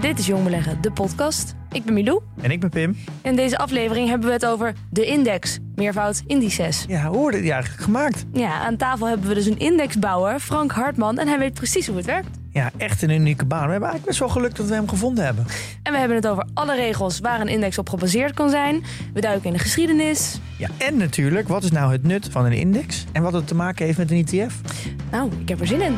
Dit is Jong Beleggen, de podcast. Ik ben Milou. En ik ben Pim. In deze aflevering hebben we het over de index, meervoud indices. Ja, hoe wordt het eigenlijk gemaakt? Ja, aan tafel hebben we dus een indexbouwer, Frank Hartman, en hij weet precies hoe het werkt. Ja, echt een unieke baan. We hebben eigenlijk best wel geluk dat we hem gevonden hebben. En we hebben het over alle regels waar een index op gebaseerd kan zijn. We duiken in de geschiedenis. Ja, en natuurlijk, wat is nou het nut van een index? En wat het te maken heeft met een ETF? Nou, ik heb er zin in.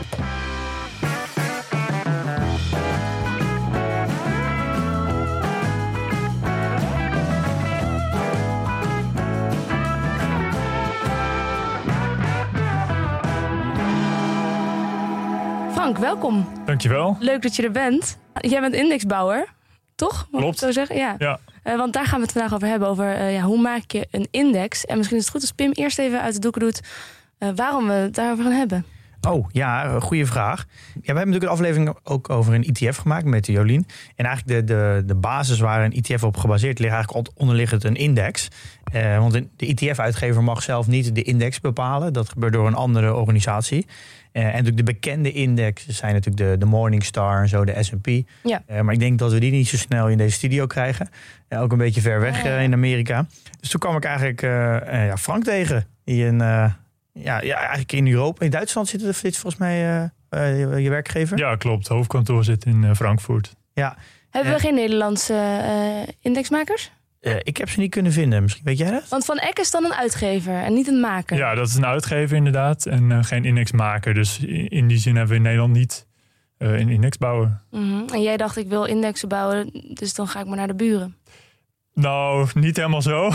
Frank, welkom. Dankjewel. Leuk dat je er bent. Jij bent indexbouwer, toch? Mag ik Klopt. het zo zeggen? Ja. Ja, Eh, want daar gaan we het vandaag over hebben. Over eh, ja, hoe maak je een index. En misschien is het goed als Pim eerst even uit de doeken doet eh, waarom we het daarover gaan hebben. Oh, ja, goede vraag. Ja, we hebben natuurlijk een aflevering ook over een ETF gemaakt met Jolien. En eigenlijk de, de, de basis waar een ETF op gebaseerd ligt, eigenlijk onderliggend een index. Eh, want de ETF-uitgever mag zelf niet de index bepalen. Dat gebeurt door een andere organisatie. Eh, en natuurlijk de bekende indexen zijn natuurlijk de, de Morningstar en zo, de S&P. Ja. Eh, maar ik denk dat we die niet zo snel in deze studio krijgen. Eh, ook een beetje ver weg Ja. in Amerika. Dus toen kwam ik eigenlijk eh, eh, ja, Frank tegen. Die in, eh, ja, ja, eigenlijk in Europa. In Duitsland zit, het, volgens mij eh, eh, je, je werkgever. ja klopt. Het hoofdkantoor zit in Frankfurt. Hebben we geen Nederlandse eh, indexmakers? Eh, ik heb ze niet kunnen vinden. Misschien weet jij dat? Want Van Eck is dan een uitgever en niet een maker. Ja, dat is een uitgever inderdaad en eh, geen indexmaker. Dus in die zin hebben we in Nederland niet eh, een indexbouwer. Mhm. En jij dacht, ik wil indexen bouwen, dus dan ga ik maar naar de buren. Nou, niet helemaal zo.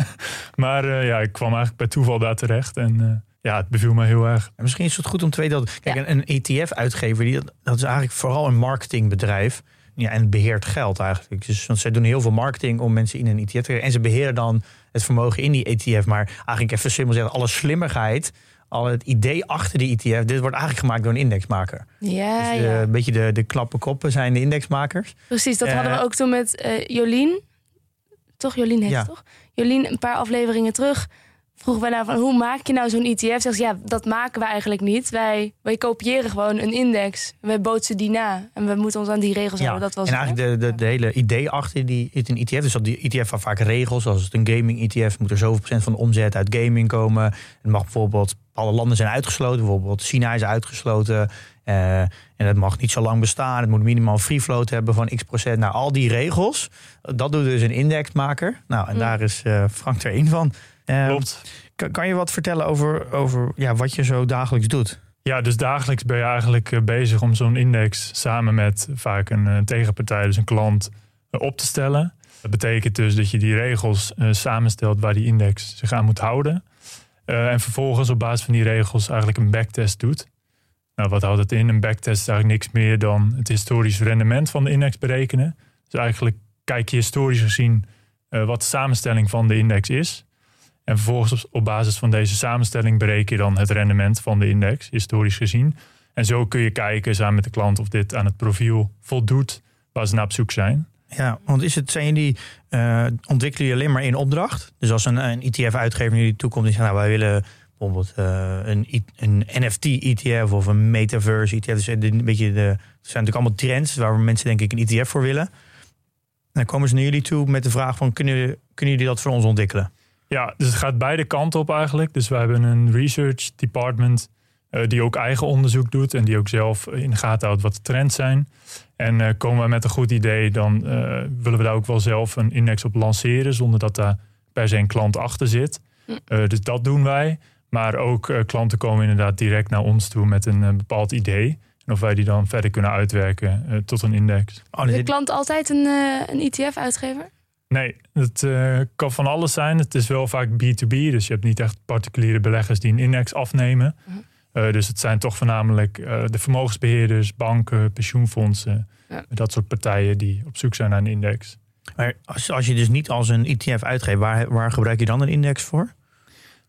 maar eh, ja, ik kwam eigenlijk bij toeval daar terecht. En eh, ja, het beviel me heel erg. En misschien is het goed om te weten dat... Kijk, Ja. een, een ETF-uitgever, die, dat, dat is eigenlijk vooral een marketingbedrijf. Ja, en beheert geld eigenlijk. Dus, want zij doen heel veel marketing om mensen in een ETF te krijgen. En ze beheren dan het vermogen in die ETF. Maar eigenlijk even simpel zeggen, alle slimmigheid... Al het idee achter die ETF, dit wordt eigenlijk gemaakt door een indexmaker. Ja, dus de- ja. een beetje de, de klappe koppen zijn de indexmakers. Precies, dat Eh, hadden we ook toen met eh, Jolien. Toch, Jolien Ja. het toch? Jolien, een paar afleveringen terug vroegen wij nou van hoe maak je nou zo'n ETF? Zegt ze, ja, dat maken we eigenlijk niet. Wij, wij kopiëren gewoon een index. Wij bootsen die na. En we moeten ons aan die regels houden. Dat was en het, eigenlijk de, de, de hele idee achter die, het een ETF. Dus dat die ETF heeft vaak regels. Zoals het een gaming ETF moet er zoveel procent van de omzet uit gaming komen. Het mag bijvoorbeeld, alle landen zijn uitgesloten. Bijvoorbeeld China is uitgesloten. Eh, en het mag niet zo lang bestaan. Het moet minimaal free float hebben van x procent. Nou, al die regels, dat doet dus een indexmaker. Nou, en Hmm. daar is eh, Frank er één van. Eh, Klopt. kan, kan je wat vertellen over, over ja, wat je zo dagelijks doet? Ja, dus dagelijks ben je eigenlijk eh, bezig om zo'n index samen met vaak een eh, tegenpartij, dus een klant, eh, op te stellen. Dat betekent dus dat je die regels samenstelt waar die index zich aan moet houden. En vervolgens op basis van die regels eigenlijk een backtest doet. Nou, wat houdt het in? Een backtest is eigenlijk niks meer dan het historisch rendement van de index berekenen. Dus eigenlijk kijk je historisch gezien wat de samenstelling van de index is. En vervolgens op, basis van deze samenstelling bereken je dan het rendement van de index, historisch gezien. En zo kun je kijken samen met de klant of dit aan het profiel voldoet waar ze naar op zoek zijn. Ja, want is het, zijn jullie, eh, ontwikkelen jullie alleen maar in opdracht? Dus als een, een ETF-uitgever naar jullie toekomt en zegt, nou wij willen bijvoorbeeld eh, een, een NFT-ETF of een Metaverse-ETF. Dus de- een beetje de, het zijn natuurlijk allemaal trends waar mensen denk ik een ETF voor willen. En dan komen ze naar jullie toe met de vraag van, kunnen, kunnen jullie dat voor ons ontwikkelen? Ja, dus het gaat beide kanten op eigenlijk. Dus we hebben een research department eh, die ook eigen onderzoek doet en die ook zelf in de gaten houdt wat de trends zijn. En eh, komen we met een goed idee, dan eh, willen we daar ook wel zelf een index op lanceren zonder dat daar per se een klant achter zit. Hm. Eh, dus dat doen wij. Maar ook eh, klanten komen inderdaad direct naar ons toe met een bepaald idee. En of wij die dan verder kunnen uitwerken tot een index. Oh, Is de klant altijd een, eh, een ETF-uitgever? Nee, het uh, kan van alles zijn. Het is wel vaak B2B, dus je hebt niet echt particuliere beleggers die een index afnemen. Mhm. Uh, dus het zijn toch voornamelijk uh, de vermogensbeheerders, banken, pensioenfondsen, ja. dat soort partijen die op zoek zijn naar een index. Maar als, als je dus niet als een ETF uitgeeft, waar, waar gebruik je dan een index voor?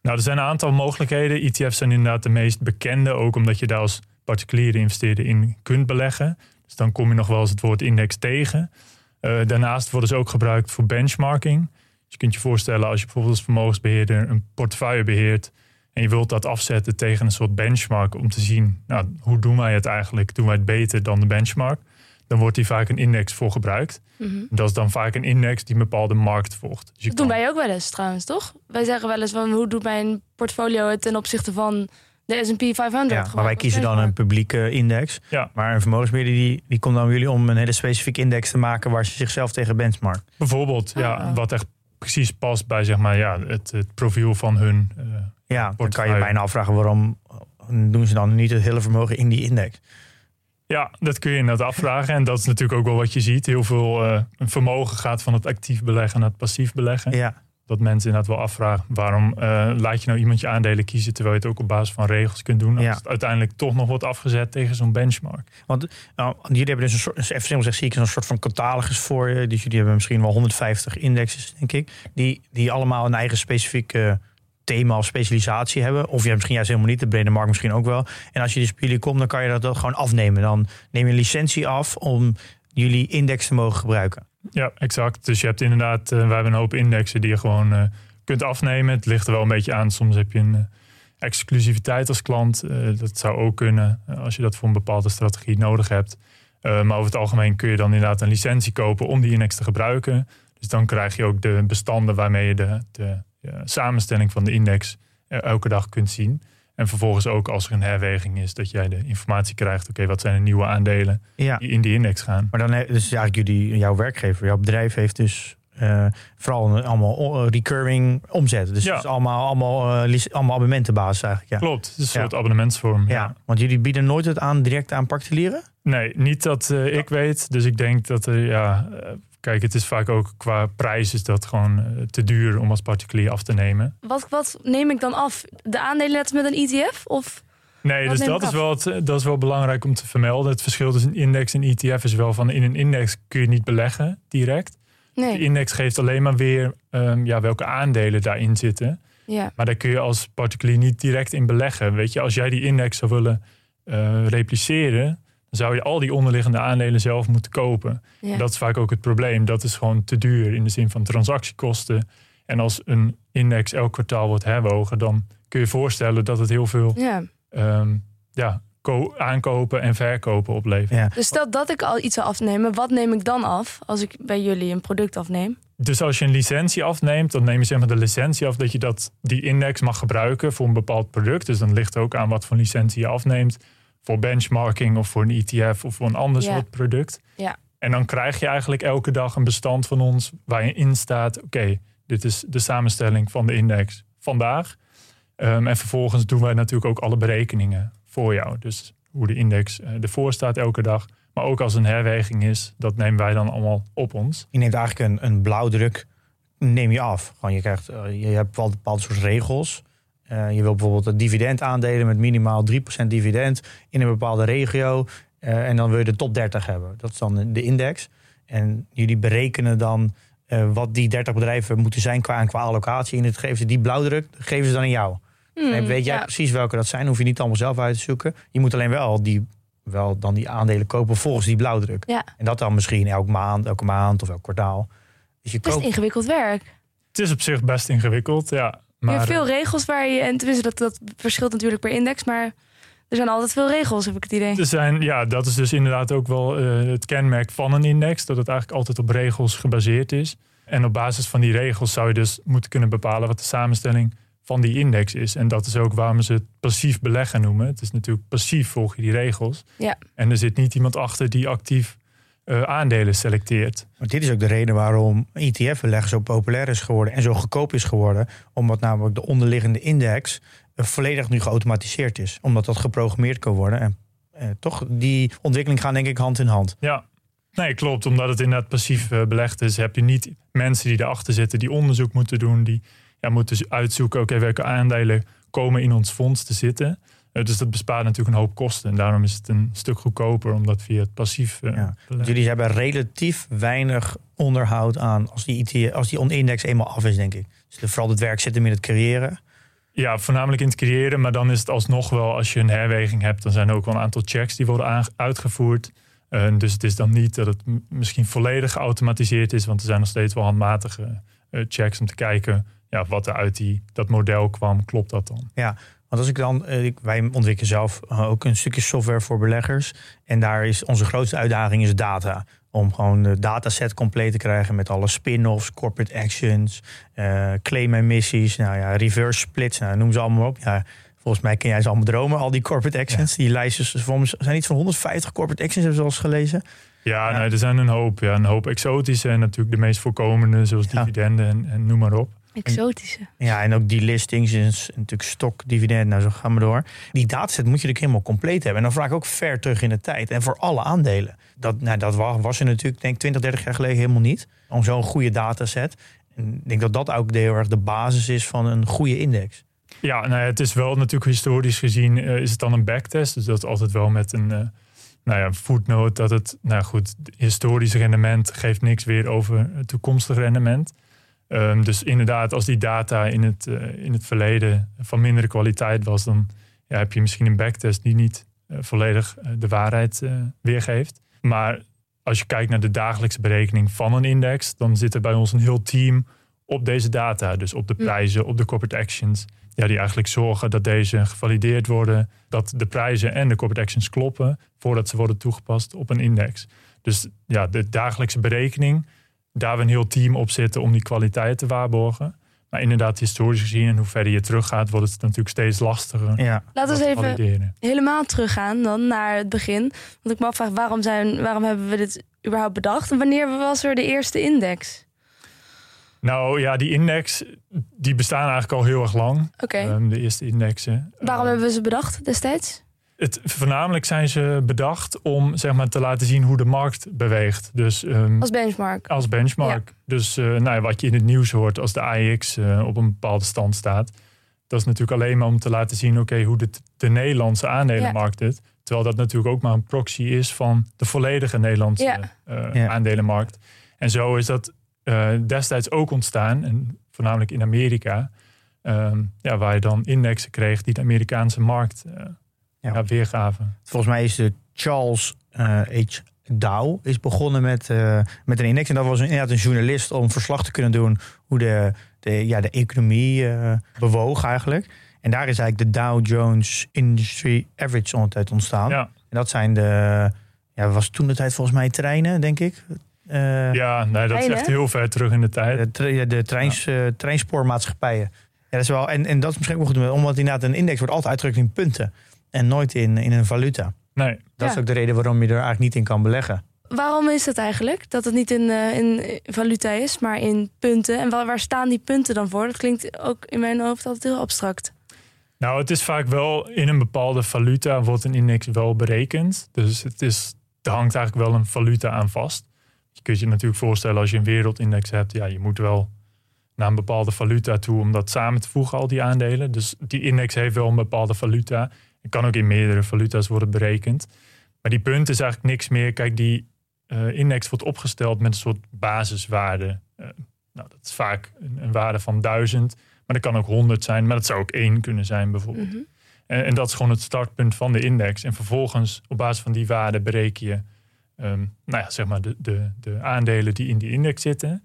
Nou, er zijn een aantal mogelijkheden. ETF's zijn inderdaad de meest bekende, ook omdat je daar als particuliere investeerder in kunt beleggen. Dus dan kom je nog wel eens het woord index tegen. Uh, daarnaast worden ze ook gebruikt voor benchmarking. Dus je kunt je voorstellen als je bijvoorbeeld als vermogensbeheerder een portefeuille beheert en je wilt dat afzetten tegen een soort benchmark om te zien, nou, hoe doen wij het eigenlijk? Doen wij het beter dan de benchmark? Dan wordt hier vaak een index voor gebruikt. Mhm. Dat is dan vaak een index die een bepaalde markt volgt. Dus dat doen wij ook wel eens trouwens, toch? Wij zeggen wel eens van hoe doet mijn portfolio het ten opzichte van de S&P 500. Ja, maar wij kiezen dan een publieke index. Ja. Maar een vermogensbeheerder die, die komt dan bij jullie om een hele specifieke index te maken waar ze zichzelf tegen benchmark. Bijvoorbeeld, ja, ah. wat echt precies past bij zeg maar, ja, het, het profiel van hun. Uh, ja, dan kan je bijna afvragen waarom doen ze dan niet het hele vermogen in die index. Ja, dat kun je inderdaad afvragen. En dat is natuurlijk ook wel wat je ziet. Heel veel uh, vermogen gaat van het actief beleggen naar het passief beleggen. Ja dat mensen inderdaad wel afvragen waarom uh, laat je nou iemand je aandelen kiezen terwijl je het ook op basis van regels kunt doen. Als ja. het uiteindelijk toch nog wordt afgezet tegen zo'n benchmark. Want nou, jullie hebben dus een soort, even simpel gezegd, zie ik een soort van catalogus voor je. Dus jullie hebben misschien wel 150 indexes, denk ik, die, die allemaal een eigen specifieke thema of specialisatie hebben. Of je hebt misschien juist helemaal niet, de brede markt misschien ook wel. En als je dus bij jullie komt, dan kan je dat, dat gewoon afnemen. Dan neem je een licentie af om jullie index te mogen gebruiken. Ja, exact. Dus je hebt inderdaad, uh, we hebben een hoop indexen die je gewoon uh, kunt afnemen. Het ligt er wel een beetje aan. Soms heb je een uh, exclusiviteit als klant. dat zou ook kunnen als je dat voor een bepaalde strategie nodig hebt. maar over het algemeen kun je dan inderdaad een licentie kopen om die index te gebruiken. Dus dan krijg je ook de bestanden waarmee je de, de samenstelling van de index elke dag kunt zien. En vervolgens ook als er een herweging is, dat jij de informatie krijgt. Oké, wat zijn de nieuwe aandelen die in die index gaan? Maar dan dus eigenlijk jullie, jouw werkgever, jouw bedrijf heeft dus uh, vooral allemaal recurring omzet. Dus ja. het is allemaal, allemaal, uh, allemaal abonnementenbasis eigenlijk. Ja. Klopt, het is een soort abonnementsvorm. Ja. want jullie bieden nooit het aan direct aan particulieren? Nee, niet dat uh, ik weet. Dus ik denk dat er ja, Kijk, het is vaak ook qua prijs is dat gewoon eh, te duur om als particulier af te nemen. Wat, wat neem ik dan af? De aandelen met een ETF? Of nee, dus dat is, wel dat is wel belangrijk om te vermelden. Het verschil tussen een index en ETF is wel van in een index kun je niet beleggen direct. Nee. De index geeft alleen maar weer um, ja, welke aandelen daarin zitten. Ja. Maar daar kun je als particulier niet direct in beleggen. Weet je, als jij die index zou willen uh, repliceren, dan zou je al die onderliggende aandelen zelf moeten kopen. Dat is vaak ook het probleem. Dat is gewoon te duur in de zin van transactiekosten. En als een index elk kwartaal wordt herwogen, dan kun je voorstellen dat het heel veel ja. Ehm, ja, aankopen en verkopen oplevert. Ja. Dus stel dat ik al iets zou afnemen, wat neem ik dan af als ik bij jullie een product afneem? Dus als je een licentie afneemt, dan neem je zeg maar de licentie af dat je dat, die index mag gebruiken voor een bepaald product. Dus dan ligt ook aan wat voor licentie je afneemt voor benchmarking of voor een ETF of voor een ander soort product. Ja. En dan krijg je eigenlijk elke dag een bestand van ons waarin staat: oké, dit is de samenstelling van de index vandaag. Um, en vervolgens doen wij natuurlijk ook alle berekeningen voor jou. Dus hoe de index uh, ervoor staat elke dag. Maar ook als een herweging is, dat nemen wij dan allemaal op ons. Je neemt eigenlijk een, een blauwdruk, neem je af. Gewoon je, krijgt, uh, je hebt wel bepaalde soort regels. Uh, je wil bijvoorbeeld een dividend aandelen met minimaal 3% dividend in een bepaalde regio. Uh, en dan wil je de top 30 hebben. Dat is dan de index. En jullie berekenen dan uh, wat die 30 bedrijven moeten zijn qua, qua allocatie. En het geven ze die blauwdruk, geven ze dan aan jou. Hmm, en weet jij ja. precies welke dat zijn, hoef je niet allemaal zelf uit te zoeken. Je moet alleen wel die wel dan die aandelen kopen volgens die blauwdruk. Ja. En dat dan misschien elke maand, elke maand of elk kwartaal. Dus je best koopt... ingewikkeld werk. Het is op zich best ingewikkeld, ja. Maar, je hebt veel regels waar je, en tenminste dat, dat verschilt natuurlijk per index, maar er zijn altijd veel regels, heb ik het idee. Er zijn, ja, dat is dus inderdaad ook wel uh, het kenmerk van een index, dat het eigenlijk altijd op regels gebaseerd is. En op basis van die regels zou je dus moeten kunnen bepalen wat de samenstelling van die index is. En dat is ook waarom ze het passief beleggen noemen. Het is natuurlijk passief volg je die regels. Ja. En er zit niet iemand achter die actief uh, aandelen selecteert. Maar dit is ook de reden waarom ETF-beleggen zo populair is geworden en zo goedkoop is geworden. Omdat namelijk de onderliggende index uh, volledig nu geautomatiseerd is. Omdat dat geprogrammeerd kan worden. En uh, toch, die ontwikkeling gaat denk ik hand in hand. Ja, Nee, klopt. Omdat het inderdaad passief belegd is, heb je niet mensen die erachter zitten, die onderzoek moeten doen, die ja, moeten uitzoeken, oké, welke aandelen komen in ons fonds te zitten. Uh, dus dat bespaart natuurlijk een hoop kosten. En daarom is het een stuk goedkoper om dat via het passief uh, ja. Jullie hebben relatief weinig onderhoud aan als die, IT, als die index eenmaal af is, denk ik. Dus vooral het werk zit hem in het creëren. Ja, voornamelijk in het creëren. Maar dan is het alsnog wel, als je een herweging hebt, dan zijn er ook wel een aantal checks die worden uitgevoerd. Uh, dus het is dan niet dat het misschien volledig geautomatiseerd is, want er zijn nog steeds wel handmatige uh, checks om te kijken ja, wat er uit die, dat model kwam. Klopt dat dan? Ja, want als ik dan, ik, wij ontwikkelen zelf ook een stukje software voor beleggers. En daar is onze grootste uitdaging is data. Om gewoon de dataset compleet te krijgen met alle spin-offs, corporate actions, uh, claim emissies, nou ja, reverse splits, nou, noem ze allemaal op. Ja, volgens mij ken jij ze allemaal dromen, al die corporate actions. Die lijstjes zijn iets van 150 corporate actions, hebben we al eens gelezen. Ja, Nee, er zijn een hoop. Ja, een hoop exotische en natuurlijk de meest voorkomende, zoals dividenden en, en noem maar op. Exotische. Ja, en ook die listings en natuurlijk stok, dividend, nou zo gaan we door. Die dataset moet je natuurlijk helemaal compleet hebben. En dan vraag ik ook ver terug in de tijd. En voor alle aandelen. Dat, nou, dat was er natuurlijk, denk ik, 20, 30 jaar geleden helemaal niet. Om zo'n goede dataset. En ik denk dat dat ook heel erg de basis is van een goede index. Ja, nou ja, het is wel natuurlijk historisch gezien uh, is het dan een backtest. Dus dat is altijd wel met een uh, nou ja, footnote dat het, nou goed, historisch rendement geeft niks weer over het toekomstig rendement. Um, dus inderdaad, als die data in het, uh, in het verleden van mindere kwaliteit was, dan ja, heb je misschien een backtest die niet volledig de waarheid weergeeft. Maar als je kijkt naar de dagelijkse berekening van een index, dan zit er bij ons een heel team op deze data. Dus op de prijzen, op de corporate actions. Ja, die eigenlijk zorgen dat deze gevalideerd worden. Dat de prijzen en de corporate actions kloppen voordat ze worden toegepast op een index. Dus ja, de dagelijkse berekening, daar we een heel team op zitten om die kwaliteit te waarborgen. Maar inderdaad, historisch gezien en hoe verder je teruggaat, wordt het natuurlijk steeds lastiger. Ja. Laten we eens even helemaal teruggaan dan naar het begin. Want ik me afvraag, waarom, zijn, waarom hebben we dit überhaupt bedacht? En wanneer was er de eerste index? Nou ja, die index die bestaan eigenlijk al heel erg lang. Oké. Ehm, de eerste indexen. Waarom hebben we ze bedacht destijds? Het, voornamelijk zijn ze bedacht om zeg maar, te laten zien hoe de markt beweegt. Dus, um, als benchmark. Als benchmark. Dus uh, nou, wat je in het nieuws hoort als de AX uh, op een bepaalde stand staat. Dat is natuurlijk alleen maar om te laten zien oké, hoe de, de Nederlandse aandelenmarkt ja. Terwijl dat natuurlijk ook maar een proxy is van de volledige Nederlandse ja. Uh, aandelenmarkt. En zo is dat destijds ook ontstaan, en voornamelijk in Amerika. Ehm, ja, waar je dan indexen kreeg die de Amerikaanse markt ja. weergaven. Volgens mij is de Charles uh, H. Dow is begonnen met, uh, met een index. En dat was inderdaad een journalist om verslag te kunnen doen hoe de, de, ja, de economie uh, bewoog eigenlijk. En daar is eigenlijk de Dow Jones Industry Average ondertijd ontstaan. Ja. En dat zijn de, ja, was toen de tijd volgens mij treinen, denk ik. Uh, ja, nee, dat is echt heel ver terug in de tijd. De, de treins, ja. treinspoormaatschappijen. Ja, dat is wel, en, en dat is misschien ook goed, omdat inderdaad een index wordt altijd uitgedrukt in punten en nooit in, in een valuta. Nee. Dat is ook de reden waarom je er eigenlijk niet in kan beleggen. Waarom is dat eigenlijk? Dat het niet in, uh, in valuta is, maar in punten. En waar, waar staan die punten dan voor? Dat klinkt ook in mijn hoofd altijd heel abstract. Nou, het is vaak wel in een bepaalde valuta wordt een index wel berekend. Dus het, is, er hangt eigenlijk wel een valuta aan vast. Je kunt je natuurlijk voorstellen als je een wereldindex hebt, ja, je moet wel naar een bepaalde valuta toe om dat samen te voegen, al die aandelen. Dus die index heeft wel een bepaalde valuta. Het kan ook in meerdere valuta's worden berekend. Maar die punt is eigenlijk niks meer. Kijk, die uh, index wordt opgesteld met een soort basiswaarde. Uh, nou, dat is vaak een, een, waarde van duizend. Maar dat kan ook honderd zijn. Maar dat zou ook één kunnen zijn bijvoorbeeld. Mm -hmm. en, en, dat is gewoon het startpunt van de index. En vervolgens op basis van die waarde bereken je... Um, nou ja, zeg maar de, de, de aandelen die in die index zitten.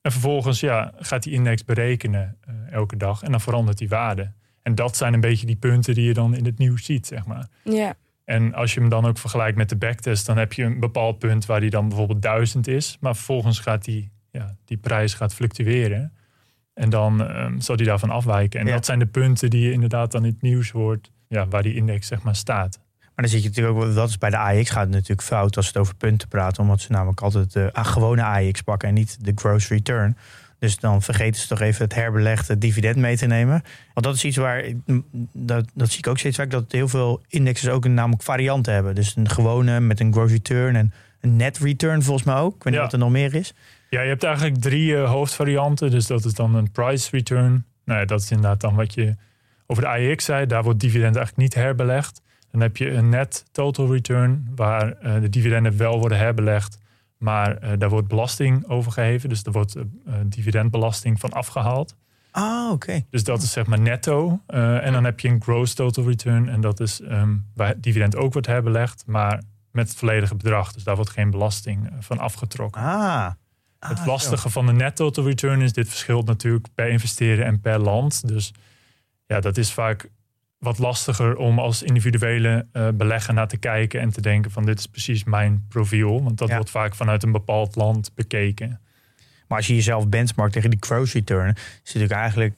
En vervolgens ja, gaat die index berekenen uh, elke dag. En dan verandert die waarde. En dat zijn een beetje die punten die je dan in het nieuws ziet, zeg maar. Ja. En als je hem dan ook vergelijkt met de backtest, dan heb je een bepaald punt waar die dan bijvoorbeeld duizend is. Maar vervolgens gaat die, ja, die prijs gaat fluctueren. En dan um, zal die daarvan afwijken. En dat zijn de punten die je inderdaad dan in het nieuws hoort, ja, waar die index zeg maar staat. Maar dan zit je natuurlijk ook, dat is bij de AX gaat het natuurlijk fout als het over punten praten, omdat ze namelijk altijd de ah, gewone AX pakken en niet de gross return. Dus dan vergeten ze toch even het herbelegde dividend mee te nemen. Want dat is iets waar, dat, dat zie ik ook steeds vaak, dat heel veel indexes ook een namelijk varianten hebben. Dus een gewone met een gross return en een net return volgens mij ook. Ik weet niet Ja. wat er nog meer is. Ja, je hebt eigenlijk drie eh, hoofdvarianten. Dus dat is dan een price return. Nou ja, dat is inderdaad dan wat je over de AEX zei. Daar wordt dividend eigenlijk niet herbelegd. Dan heb je een net total return, waar eh, de dividenden wel worden herbelegd. Maar eh, daar wordt belasting over geheven. Dus er wordt eh, eh, dividendbelasting van afgehaald. Ah, oké. Dus dat is zeg maar netto. En dan heb je een gross total return. En dat is ehm, waar het dividend ook wordt herbelegd. Maar met het volledige bedrag. Dus daar wordt geen belasting van afgetrokken. Ah. Het Ah, lastige van de net total return is, dit verschilt natuurlijk per investeren en per land. Dus ja, dat is vaak wat lastiger om als individuele eh, belegger naar te kijken en te denken van dit is precies mijn profiel. Want dat Ja. wordt vaak vanuit een bepaald land bekeken. Maar als je jezelf benchmarkt tegen die gross return, is het natuurlijk eigenlijk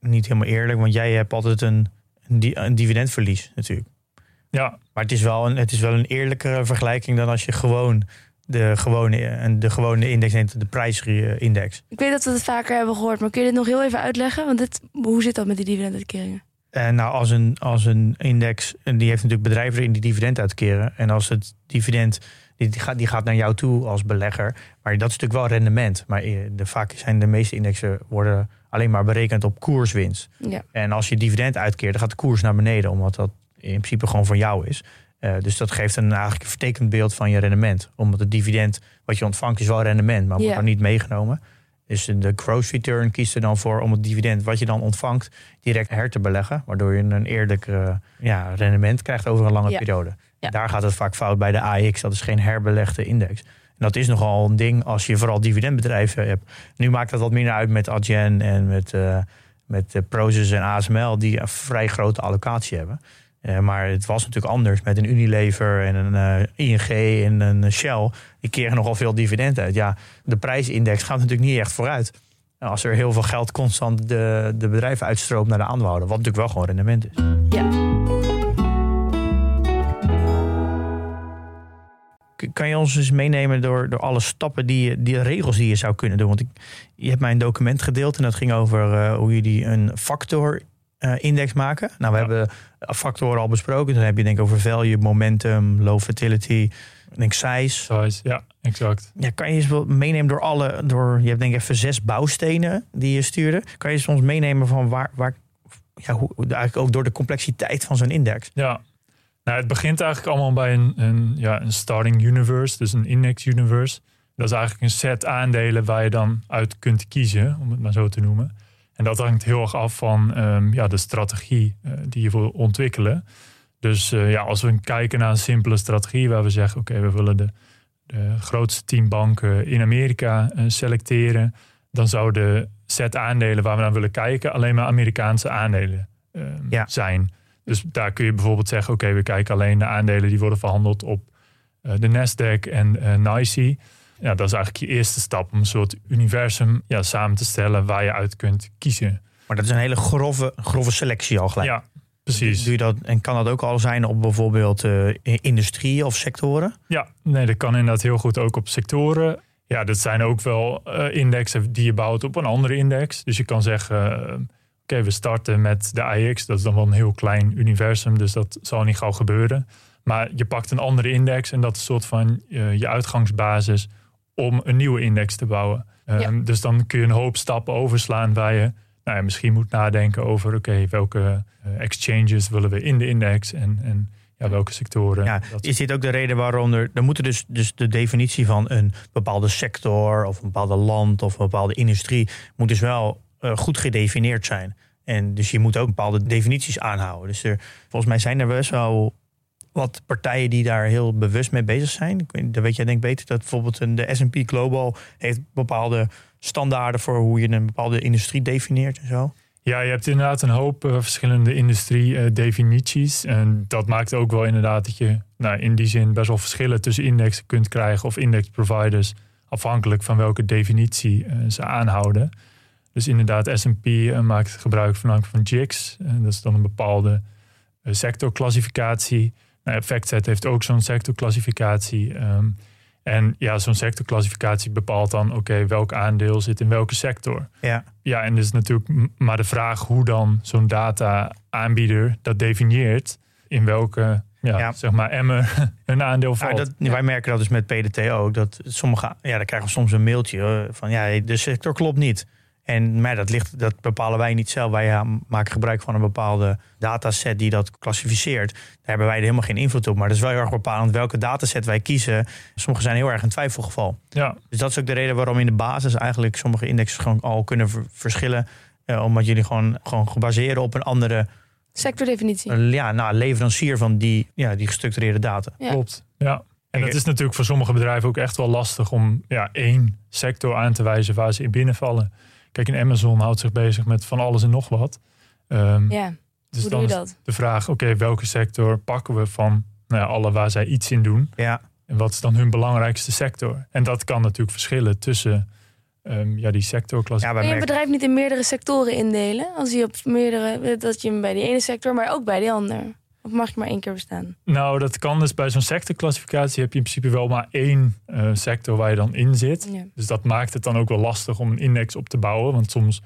niet helemaal eerlijk. Want jij hebt altijd een, een, di- een dividendverlies natuurlijk. Ja, Maar het is, wel een, het is wel een eerlijkere vergelijking dan als je gewoon de gewone, en de gewone index neemt, de prijsindex. Ik weet dat we het vaker hebben gehoord, maar kun je dit nog heel even uitleggen? Want dit, hoe zit dat met die dividenduitkeringen? En nou, als een, als een index, en die heeft natuurlijk bedrijven in die dividend uitkeren. En als het dividend, die, die gaat, die gaat naar jou toe als belegger. Maar dat is natuurlijk wel rendement. Maar eh, de, vaak zijn de meeste indexen worden alleen maar berekend op koerswinst. Ja. En als je dividend uitkeert, dan gaat de koers naar beneden, omdat dat in principe gewoon van jou is. Eh, dus dat geeft een eigenlijk een vertekend beeld van je rendement. Omdat het dividend wat je ontvangt is wel rendement, maar wordt Ja. dan niet meegenomen. Dus de gross return kiest er dan voor om het dividend wat je dan ontvangt direct her te beleggen. Waardoor je een eerlijk ja, rendement krijgt over een lange Ja. periode. Ja. Daar gaat het vaak fout bij de AX. Dat is geen herbelegde index. En dat is nogal een ding als je vooral dividendbedrijven hebt. Nu maakt dat wat minder uit met Adyen en met, eh met eh, Prozus en ASML, die een vrij grote allocatie hebben. Eh, maar het was natuurlijk anders met een Unilever en een eh, ING en een Shell. Die keren nogal veel dividend uit. Ja, de prijsindex gaat natuurlijk niet echt vooruit. Nou, Als er heel veel geld constant de, de bedrijven uitstroomt naar de aandeelhouder. Wat natuurlijk wel gewoon rendement is. Ja. Kan je ons eens meenemen door, door alle stappen, die, je- die regels die je zou kunnen doen? Want ik, je hebt mij een document gedeeld en dat ging over eh, hoe jullie een factor index maken. Nou, we Ja. hebben factoren al besproken. Dan heb je denk ik over value, momentum, low fertility, denk size. size, ja, exact. Ja, kan je eens wel meenemen door alle, door, je hebt denk ik even zes bouwstenen die je stuurde. Kan je ons meenemen van waar, waar ja, hoe, eigenlijk ook door de complexiteit van zo'n index? Ja, nou, het begint eigenlijk allemaal bij een, een, ja, een starting universe, dus een index universe. Dat is eigenlijk een set aandelen waar je dan uit kunt kiezen, om het maar zo te noemen. En dat hangt heel erg af van ehm, ja, de strategie eh, die je wil ontwikkelen. Dus eh, ja, als we kijken naar een simpele strategie waar we zeggen: oké, we willen de, de grootste tien banken in Amerika eh, selecteren, dan zou de set aandelen waar we naar willen kijken alleen maar Amerikaanse aandelen ehm, Ja. zijn. Dus daar kun je bijvoorbeeld zeggen: oké, we kijken alleen naar aandelen die worden verhandeld op de Nasdaq en NYSE. Ja, dat is eigenlijk je eerste stap om een soort universum ja, samen te stellen waar je uit kunt kiezen. Maar dat is een hele grove, grove selectie al gelijk. Ja, precies. Doe je dat, en kan dat ook al zijn op bijvoorbeeld eh, industrie of sectoren? Ja, nee, dat kan inderdaad heel goed ook op sectoren. Ja, dat zijn ook wel eh, indexen die je bouwt op een andere index. Dus je kan zeggen, eh, oké, we starten met de AX. Dat is dan wel een heel klein universum, dus dat zal niet gauw gebeuren. Maar je pakt een andere index en dat is een soort van je uitgangsbasis om een nieuwe index te bouwen. Ehm, Ja. Dus dan kun je een hoop stappen overslaan waar je nou ja, misschien moet nadenken over, oké, welke eh, exchanges willen we in de index en, en ja, welke sectoren. Ja, is dit ook de reden waarom er... Er moeten dus, dus de definitie van een bepaalde sector... of een bepaalde land of een bepaalde industrie... moet dus wel eh, goed gedefinieerd zijn. En dus je moet ook bepaalde definities aanhouden. Dus er, volgens mij zijn er best wel wat partijen die daar heel bewust mee bezig zijn. Dat weet jij denk beter. Dat bijvoorbeeld de S&P Global heeft bepaalde standaarden... voor hoe je een bepaalde industrie definieert en zo. Ja, je hebt inderdaad een hoop eh, verschillende industrie-definities. en dat maakt ook wel inderdaad dat je nou, in die zin best wel verschillen tussen indexen kunt krijgen of index-providers, afhankelijk van welke definitie eh, ze aanhouden. Dus inderdaad, SP eh, maakt gebruik van, van JIX. Dat is dan een bepaalde sectorclassificatie. Nou, FactSet heeft ook zo'n sectorclassificatie. ehm, en ja, zo'n sectorclassificatie bepaalt dan, oké, welk aandeel zit in welke sector. Ja. Ja, en dus natuurlijk maar de vraag hoe dan zo'n data-aanbieder dat definieert. In welke ja, Ja. zeg maar Emmer een aandeel valt. dat, Wij merken dat dus met PDT ook. Dat sommige, ja, dan krijgen we soms een mailtje eh, van ja, de sector klopt niet. En maar dat, ligt, dat bepalen wij niet zelf. Wij ja, maken gebruik van een bepaalde dataset die dat klassificeert. Daar hebben wij er helemaal geen invloed op. Maar dat is wel heel erg bepalend welke dataset wij kiezen. Sommige zijn heel erg een twijfelgeval. ja, Dus dat is ook de reden waarom in de basis eigenlijk sommige indexen gewoon al kunnen ver- verschillen. Eh, omdat jullie gewoon, gewoon gebaseren op een andere Sectordefinitie. eh, ja, nou, leverancier van die, ja, die gestructureerde data. Ja. klopt. Ja. En dat is natuurlijk voor sommige bedrijven ook echt wel lastig om ja, één sector aan te wijzen waar ze in binnenvallen. Kijk, en Amazon houdt zich bezig met van alles en nog wat. Ehm, Ja, dus hoe dan doe je is dat? de vraag, oké, welke sector pakken we van nou ja, alle waar zij iets in doen? Ja, En wat is dan hun belangrijkste sector? En dat kan natuurlijk verschillen tussen ehm, ja, die sectorklasse. ja Kun je een merken, bedrijf niet in meerdere sectoren indelen? Als je op meerdere, dat je hem bij die ene sector, maar ook bij die ander. Of mag je maar één keer bestaan? Nou, dat kan dus bij zo'n sectorclassificatie heb je in principe wel maar één eh, sector waar je dan in zit. Ja. Dus dat maakt het dan ook wel lastig om een index op te bouwen. Want soms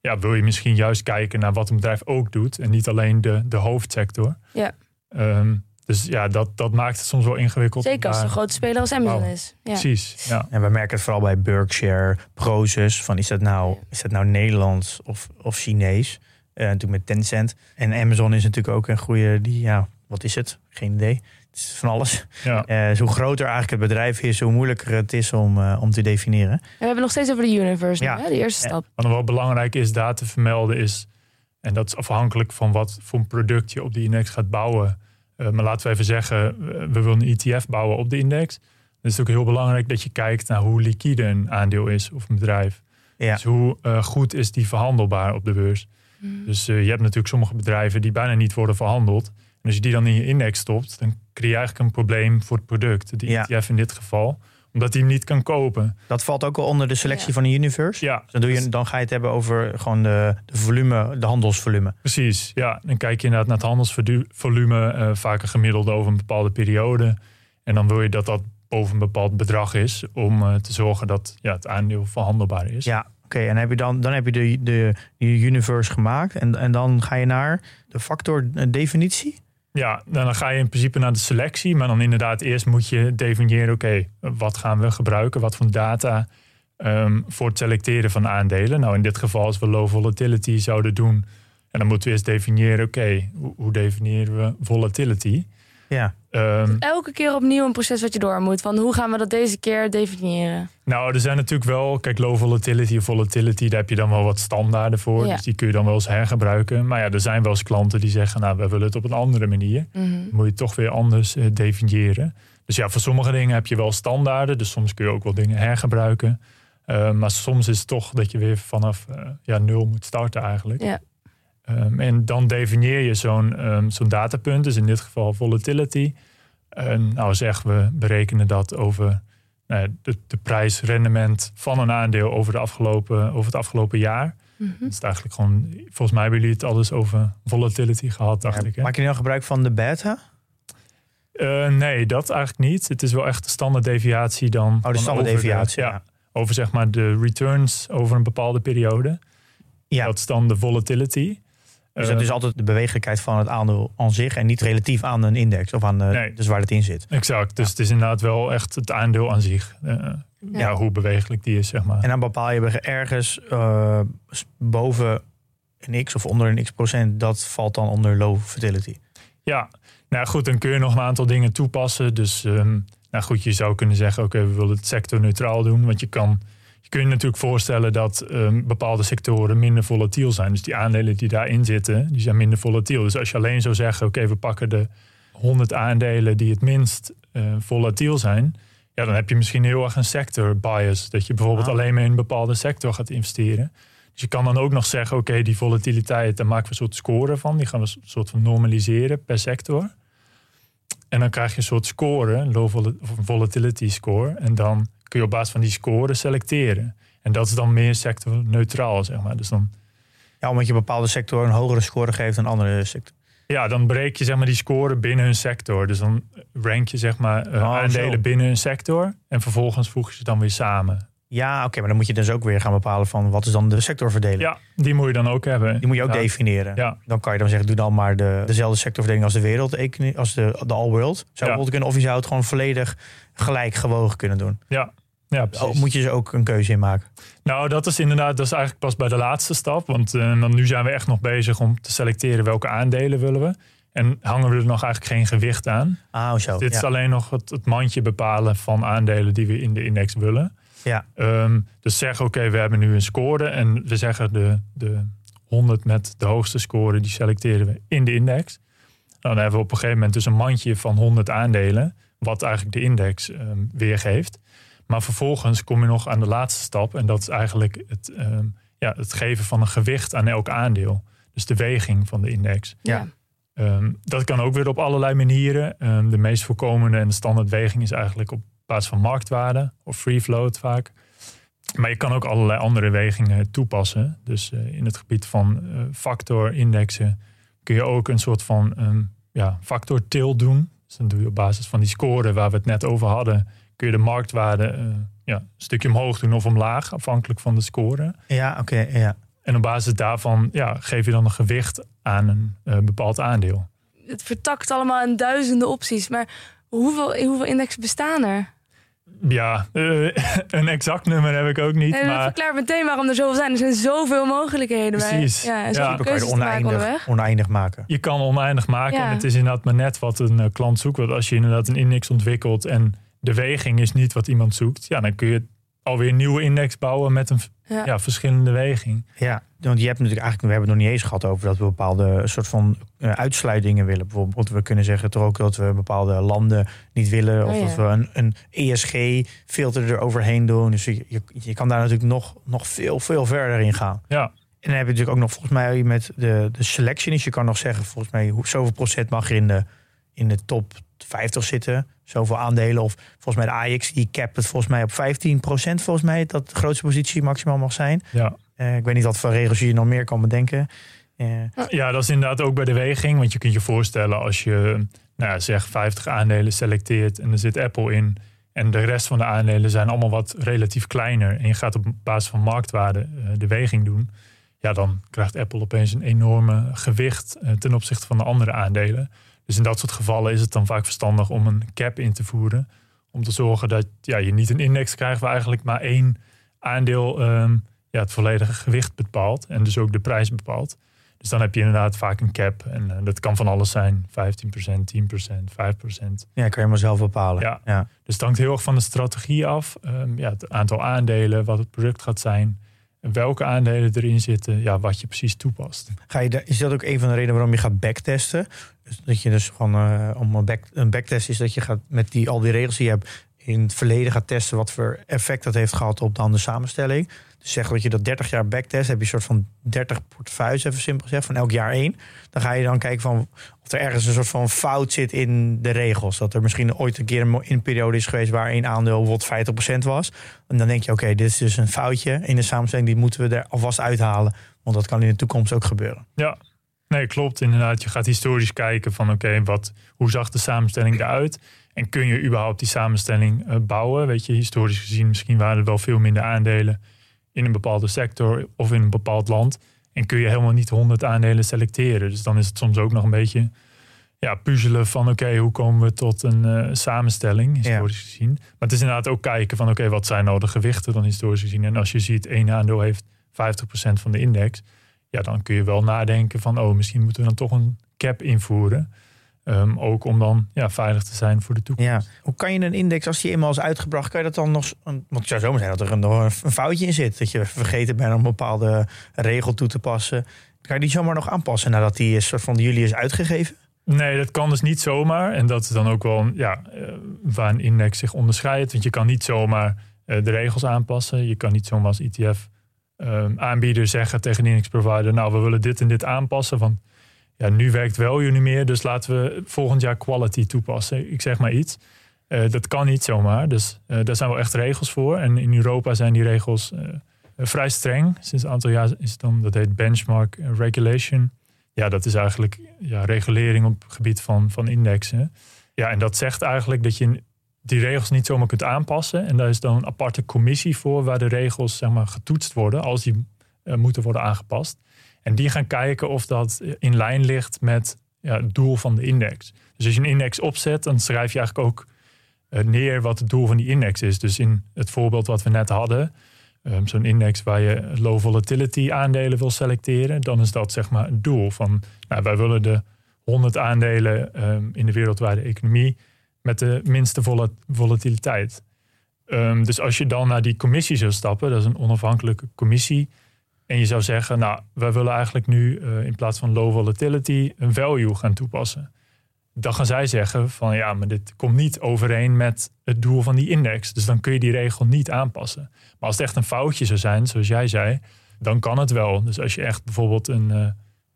ja, wil je misschien juist kijken naar wat een bedrijf ook doet. En niet alleen de, de hoofdsector. Ja. Ehm, dus ja, dat, dat maakt het soms wel ingewikkeld. Zeker als het een grote speler als Amazon Wauw. is. Ja. Precies, ja. En we merken het vooral bij Berkshire, Prozus. Van is dat nou, is dat nou Nederlands of, of Chinees? Eh, natuurlijk met Tencent. En Amazon is natuurlijk ook een goede, die, ja, wat is het? Geen idee. Het is van alles. ja. Eh, dus hoe groter eigenlijk het bedrijf is, hoe moeilijker het is om, eh, om te definiëren. En we hebben nog steeds over de universe, nu, Ja. hè? de eerste Ja. stap. Wat nog wel belangrijk is daar te vermelden is, en dat is afhankelijk van wat voor een product je op die index gaat bouwen. Eh, maar laten we even zeggen, eh, we willen een ETF bouwen op de index. Dan is het ook heel belangrijk dat je kijkt naar hoe liquide een aandeel is of een bedrijf. Ja. Dus hoe eh, goed is die verhandelbaar op de beurs. Hmm. Dus eh, je hebt natuurlijk sommige bedrijven die bijna niet worden verhandeld. En als je die dan in je index stopt, dan creëer je eigenlijk een probleem voor het product. De Ja. ETF in dit geval. Omdat hij hem niet kan kopen. Dat valt ook wel onder de selectie Ja. van de universe. Ja, Dan, doe je, dan ga je het hebben over gewoon de, de volume, de handelsvolume. Precies, ja. Dan kijk je inderdaad naar het handelsvolume, eh, vaak een gemiddelde over een bepaalde periode. En dan wil je dat dat boven een bepaald bedrag is, om eh, te zorgen dat ja, het aandeel verhandelbaar is. Ja, oké. en heb je dan, dan heb je de, de, universe gemaakt. En, en dan ga je naar de factor eh, definitie. Ja, dan ga je in principe naar de selectie, maar dan inderdaad eerst moet je definiëren, oké, wat gaan we gebruiken, wat voor data ehm, voor het selecteren van aandelen. Nou, in dit geval als we low volatility zouden doen, en dan moeten we eerst definiëren, oké, hoe definiëren we volatility? Ja, Ehm, Elke keer opnieuw een proces wat je door moet. Van hoe gaan we dat deze keer definiëren? Nou, er zijn natuurlijk wel, kijk, low volatility of volatility, daar heb je dan wel wat standaarden voor. Ja. Dus die kun je dan wel eens hergebruiken. Maar ja, er zijn wel eens klanten die zeggen, nou, we willen het op een andere manier. Mhm. Dan moet je het toch weer anders eh, definiëren. Dus ja, voor sommige dingen heb je wel standaarden. Dus soms kun je ook wel dingen hergebruiken. Eh, maar soms is het toch dat je weer vanaf eh, ja, nul moet starten eigenlijk. Ja. Ehm, en dan definieer je zo'n ehm, zo'n datapunt, dus in dit geval volatility. En nou zeggen we berekenen dat over nou ja, de, de prijsrendement van een aandeel over, de afgelopen, over het afgelopen jaar. Dat is eigenlijk gewoon, volgens mij hebben jullie het alles over volatility gehad, dacht ik. Hè? Maak je nu al gebruik van de beta? Eh, nee, dat eigenlijk niet. Het is wel echt de standaarddeviatie dan. Oh, de van standaarddeviatie. over Ja. de- ja, over zeg maar de returns over een bepaalde periode. Ja. Dat is dan de volatility. Dus Eh, dat is altijd de bewegelijkheid van het aandeel aan zich en niet relatief aan een index of aan de, Nee. dus waar het in zit. Exact. Dus het is inderdaad wel echt het aandeel aan zich. Eh, ja. Ja. hoe bewegelijk die is, zeg maar. En dan bepaal je ergens eh, boven een x of onder een x procent, dat valt dan onder low fertility. Ja, nou goed, dan kun je nog een aantal dingen toepassen. Dus ehm, nou goed, je zou kunnen zeggen, oké, we willen het sectorneutraal doen. Want je kan je kunt je natuurlijk voorstellen dat ehm, bepaalde sectoren minder volatiel zijn. Dus die aandelen die daarin zitten, die zijn minder volatiel. Dus als je alleen zou zeggen, oké, we pakken de 100 aandelen die het minst eh, volatiel zijn. Ja, dan heb je misschien heel erg een sector bias. Dat je bijvoorbeeld Ah. alleen maar in een bepaalde sector gaat investeren. Dus je kan dan ook nog zeggen, oké, die volatiliteit, daar maken we een soort score van. Die gaan we een soort van normaliseren per sector. En dan krijg je een soort score, een low volatility score. En dan kun je op basis van die score selecteren. En dat is dan meer sectorneutraal, zeg maar. Dus dan, Ja, omdat je bepaalde sector een hogere score geeft dan andere sector. ja, dan breek je zeg maar, die score binnen een sector. Dus dan rank je zeg maar, eh, Oh, aandelen zo. binnen een sector. En vervolgens voeg je ze dan weer samen. Ja, oké, maar dan moet je dus ook weer gaan bepalen van wat is dan de sectorverdeling. Ja, die moet je dan ook hebben. Die moet je ook Ja. definiëren. Ja. Dan kan je dan zeggen, doe dan maar de, dezelfde sectorverdeling als de wereld, als de, de all world. Zou Ja. kunnen, of je zou het gewoon volledig gelijk gewogen kunnen doen. Ja, ja Oh, precies. moet je ze ook een keuze in maken. Nou, dat is inderdaad, dat is eigenlijk pas bij de laatste stap. Want eh, dan nu zijn we echt nog bezig om te selecteren welke aandelen willen we. En hangen we er nog eigenlijk geen gewicht aan. Ah, zo. Dit ja. is alleen nog het, het mandje bepalen van aandelen die we in de index willen. Ja. Ehm, dus zeg, oké, we hebben nu een score. En we zeggen de, de 100 met de hoogste score, die selecteren we in de index. Dan hebben we op een gegeven moment dus een mandje van 100 aandelen. Wat eigenlijk de index ehm, weergeeft. Maar vervolgens kom je nog aan de laatste stap. En dat is eigenlijk het, ehm, ja, het geven van een gewicht aan elk aandeel. Dus de weging van de index. Ja. Dat kan ook weer op allerlei manieren. De meest voorkomende en de standaardweging is eigenlijk op basis van marktwaarde of free float vaak. Maar je kan ook allerlei andere wegingen toepassen. Dus eh, in het gebied van eh factorindexen kun je ook een soort van ehm, ja, factor til doen. Dus dan doe je op basis van die score waar we het net over hadden, kun je de marktwaarde eh, ja, een stukje omhoog doen of omlaag, afhankelijk van de score. Ja, oké. ja. En op basis daarvan ja, geef je dan een gewicht aan een eh, bepaald aandeel. Het vertakt allemaal in duizenden opties. Maar hoeveel, hoeveel indexen bestaan er? Ja, eh, een exact nummer heb ik ook niet. Nee, maar verklaart meteen waarom er zoveel zijn. Er zijn zoveel mogelijkheden. bij- Precies. Ja, en Ja. kan je te maken oneindig, oneindig maken. je kan oneindig maken. Ja. En het is inderdaad maar net wat een eh, klant zoekt. Want als je inderdaad een index ontwikkelt en de weging is niet wat iemand zoekt, ja, dan kun je alweer een nieuwe index bouwen met een Ja. ja, verschillende weging. Ja, want je hebt natuurlijk eigenlijk, we hebben het nog niet eens gehad over dat we bepaalde soort van eh, uitsluitingen willen. Bijvoorbeeld, we kunnen zeggen toch ook dat we bepaalde landen niet willen. Of Oh ja. dat we een, een ESG-filter eroverheen doen. Dus je, je, je kan daar natuurlijk nog, nog veel, veel verder in gaan. Ja, En dan heb je natuurlijk ook nog volgens mij met de, de selection. Dus je kan nog zeggen, volgens mij, hoe, zoveel procent mag er in de, in de top 50 zitten. Zoveel aandelen. Of volgens mij de Ajax, die capt het volgens mij op 15 procent. Volgens mij dat de grootste positie maximaal mag zijn. ja. Eh, ik weet niet wat voor regels je nog meer kan bedenken. Eh, ja, dat is inderdaad ook bij de weging. Want je kunt je voorstellen als je nou ja, zeg 50 aandelen selecteert en er zit Apple in. En de rest van de aandelen zijn allemaal wat relatief kleiner. En je gaat op basis van marktwaarde eh, de weging doen. Ja, dan krijgt Apple opeens een enorme gewicht ten opzichte van de andere aandelen. Dus in dat soort gevallen is het dan vaak verstandig om een cap in te voeren. Om te zorgen dat ja, je niet een index krijgt waar eigenlijk maar één aandeel ehm, ja, het volledige gewicht bepaalt. En dus ook de prijs bepaalt. Dus dan heb je inderdaad vaak een cap. En eh, dat kan van alles zijn. 15%, 10%, 5%. ja, kan je maar zelf bepalen. Ja. Ja. Dus het hangt heel erg van de strategie af. Ehm, ja, het aantal aandelen, wat het product gaat zijn. Welke aandelen erin zitten, ja, wat je precies toepast. Ga je, is dat ook een van de redenen waarom je gaat backtesten? Dus dat je dus gewoon eh, om een, back, een backtest is dat je gaat met die, al die regels die je hebt in het verleden gaat testen wat voor effect dat heeft gehad op dan de samenstelling. Dus zeg dat je dat 30 jaar backtest, heb je een soort van 30 portefeuilles, even simpel gezegd, van elk jaar één. Dan ga je dan kijken van of er ergens een soort van fout zit in de regels. Dat er misschien ooit een keer een, mo- een periode is geweest waar één aandeel bijvoorbeeld 50% was. En dan denk je, oké, dit is dus een foutje in de samenstelling, die moeten we er alvast uithalen. Want dat kan in de toekomst ook gebeuren. Ja, nee, klopt. Inderdaad, je gaat historisch kijken van oké, wat hoe zag de samenstelling eruit? En kun je überhaupt die samenstelling eh, bouwen? Weet je, historisch gezien, misschien waren er wel veel minder aandelen in een bepaalde sector of in een bepaald land. En kun je helemaal niet 100 aandelen selecteren. Dus dan is het soms ook nog een beetje ja, puzzelen van oké, hoe komen we tot een eh, samenstelling, historisch gezien. Maar het is inderdaad ook kijken van oké, wat zijn nou de gewichten dan historisch gezien? En als je ziet, één aandeel heeft 50% van de index, ja, dan kun je wel nadenken van oh, misschien moeten we dan toch een cap invoeren. Ehm, ook om dan ja, veilig te zijn voor de toekomst. Ja. Hoe kan je een index, als die eenmaal is uitgebracht, kan je dat dan nog... Want het zou zomaar zijn dat er een, nog een foutje in zit. Dat je vergeten bent om een bepaalde regel toe te passen. Kan je die zomaar nog aanpassen nadat die is, soort van jullie is uitgegeven? Nee, dat kan dus niet zomaar. En dat is dan ook wel ja, eh, waar een index zich onderscheidt. Want je kan niet zomaar eh, de regels aanpassen. Je kan niet zomaar als ETF ehm, aanbieder zeggen tegen de index provider... nou, we willen dit en dit aanpassen, want ja, nu werkt value niet meer... dus laten we volgend jaar quality toepassen. Ik zeg maar iets. Eh, dat kan niet zomaar, dus eh, daar zijn wel echt regels voor. En in Europa zijn die regels eh, vrij streng. Sinds een aantal jaar is het dan, dat heet benchmark regulation... Ja, dat is eigenlijk ja, regulering op het gebied van, van indexen. Ja, en dat zegt eigenlijk dat je die regels niet zomaar kunt aanpassen. En daar is dan een aparte commissie voor waar de regels zeg maar, getoetst worden als die moeten worden aangepast. En die gaan kijken of dat in lijn ligt met ja, het doel van de index. Dus als je een index opzet, dan schrijf je eigenlijk ook uh, neer wat het doel van die index is. Dus in het voorbeeld wat we net hadden, um, zo'n index waar je low volatility aandelen wil selecteren, dan is dat zeg maar het doel van, nou, wij willen de 100 aandelen um, in de wereldwijde economie met de minste vol volatiliteit. Um, dus als je dan naar die commissie zou stappen, dat is een onafhankelijke commissie, en je zou zeggen, nou, wij willen eigenlijk nu uh, in plaats van low volatility een value gaan toepassen. Dan gaan zij zeggen van ja, maar dit komt niet overeen met het doel van die index. Dus dan kun je die regel niet aanpassen. Maar als het echt een foutje zou zijn, zoals jij zei, dan kan het wel. Dus als je echt bijvoorbeeld een, uh,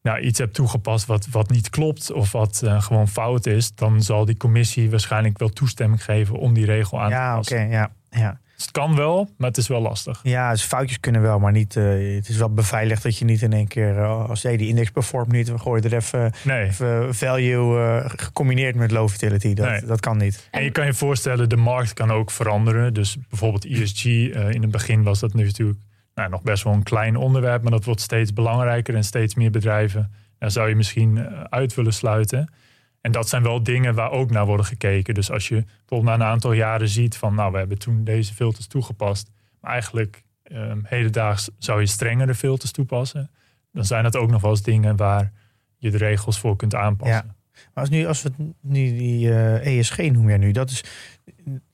nou, iets hebt toegepast wat, wat niet klopt of wat uh, gewoon fout is, dan zal die commissie waarschijnlijk wel toestemming geven om die regel aan ja, te passen. Ja, oké, ja, ja. Dus het kan wel, maar het is wel lastig. Ja, dus foutjes kunnen wel, maar niet. Uh, het is wel beveiligd dat je niet in één keer. Uh, als hey, die index performt niet, we gooien er even, nee. even value uh, gecombineerd met low fertility. Dat, Nee. dat kan niet. En je kan je voorstellen, de markt kan ook veranderen. Dus bijvoorbeeld ESG, eh, in het begin was dat nu natuurlijk nou, nog best wel een klein onderwerp, maar dat wordt steeds belangrijker en steeds meer bedrijven. Daar zou je misschien eh, uit willen sluiten. En dat zijn wel dingen waar ook naar worden gekeken. Dus als je bijvoorbeeld na een aantal jaren ziet van, nou, we hebben toen deze filters toegepast, maar eigenlijk eh, hedendaags zou je strengere filters toepassen, dan zijn dat ook nog wel eens dingen waar je de regels voor kunt aanpassen. Ja. Maar als, nu, als we nu die ESG noemen jij nu, dat is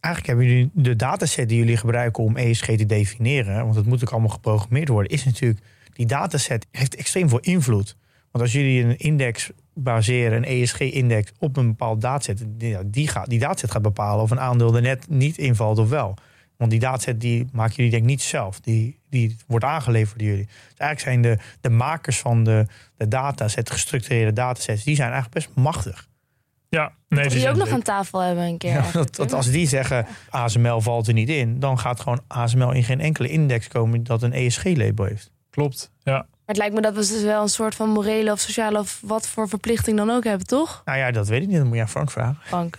eigenlijk hebben jullie de dataset die jullie gebruiken om ESG te definiëren, want het moet ook allemaal geprogrammeerd worden, is natuurlijk die dataset heeft extreem veel invloed. Want als jullie een index baseren, een ESG-index op een bepaald dataset, die, die, gaat, die dataset gaat bepalen of een aandeel er net niet invalt of wel. Want die dataset die maken jullie denk ik niet zelf. Die, die wordt aangeleverd door jullie. Dus eigenlijk zijn de, de makers van de, de dataset, de gestructureerde datasets, die zijn eigenlijk best machtig. Ja, nee, Die, die ook nog aan tafel hebben een keer. Ja, dat, dat als die zeggen ASML valt er niet in, dan gaat gewoon ASML in geen enkele index komen dat een ESG-label heeft. Klopt, ja. Maar het lijkt me dat we dus wel een soort van morele of sociale of wat voor verplichting dan ook hebben, toch? Nou ja, dat weet ik niet. Dat moet je aan Frank vragen. Frank.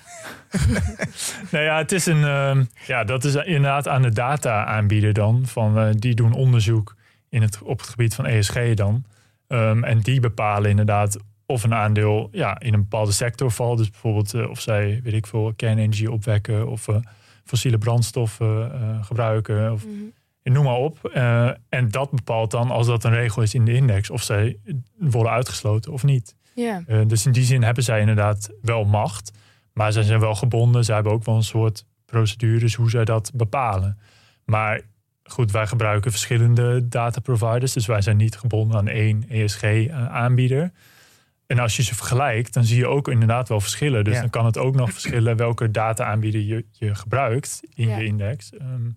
Nou ja, het is een. ehm, ja, dat is inderdaad aan de data aanbieder dan. Van, eh, die doen onderzoek in het, op het gebied van ESG dan. Ehm, en die bepalen inderdaad of een aandeel ja, in een bepaalde sector valt. Dus bijvoorbeeld eh, of zij, weet ik veel, kernenergie opwekken of eh, fossiele brandstoffen gebruiken. Of, Noem maar op. Eh, en dat bepaalt dan, als dat een regel is in de index, of zij worden uitgesloten of niet. Ja. Eh, dus in die zin hebben zij inderdaad wel macht. Maar zij zijn wel gebonden. Zij hebben ook wel een soort procedures hoe zij dat bepalen. Maar goed, wij gebruiken verschillende data providers. Dus wij zijn niet gebonden aan één ESG-aanbieder. En als je ze vergelijkt, dan zie je ook inderdaad wel verschillen. Dus Ja. dan kan het ook nog verschillen welke data-aanbieder je, je gebruikt in Ja. je index. Ehm,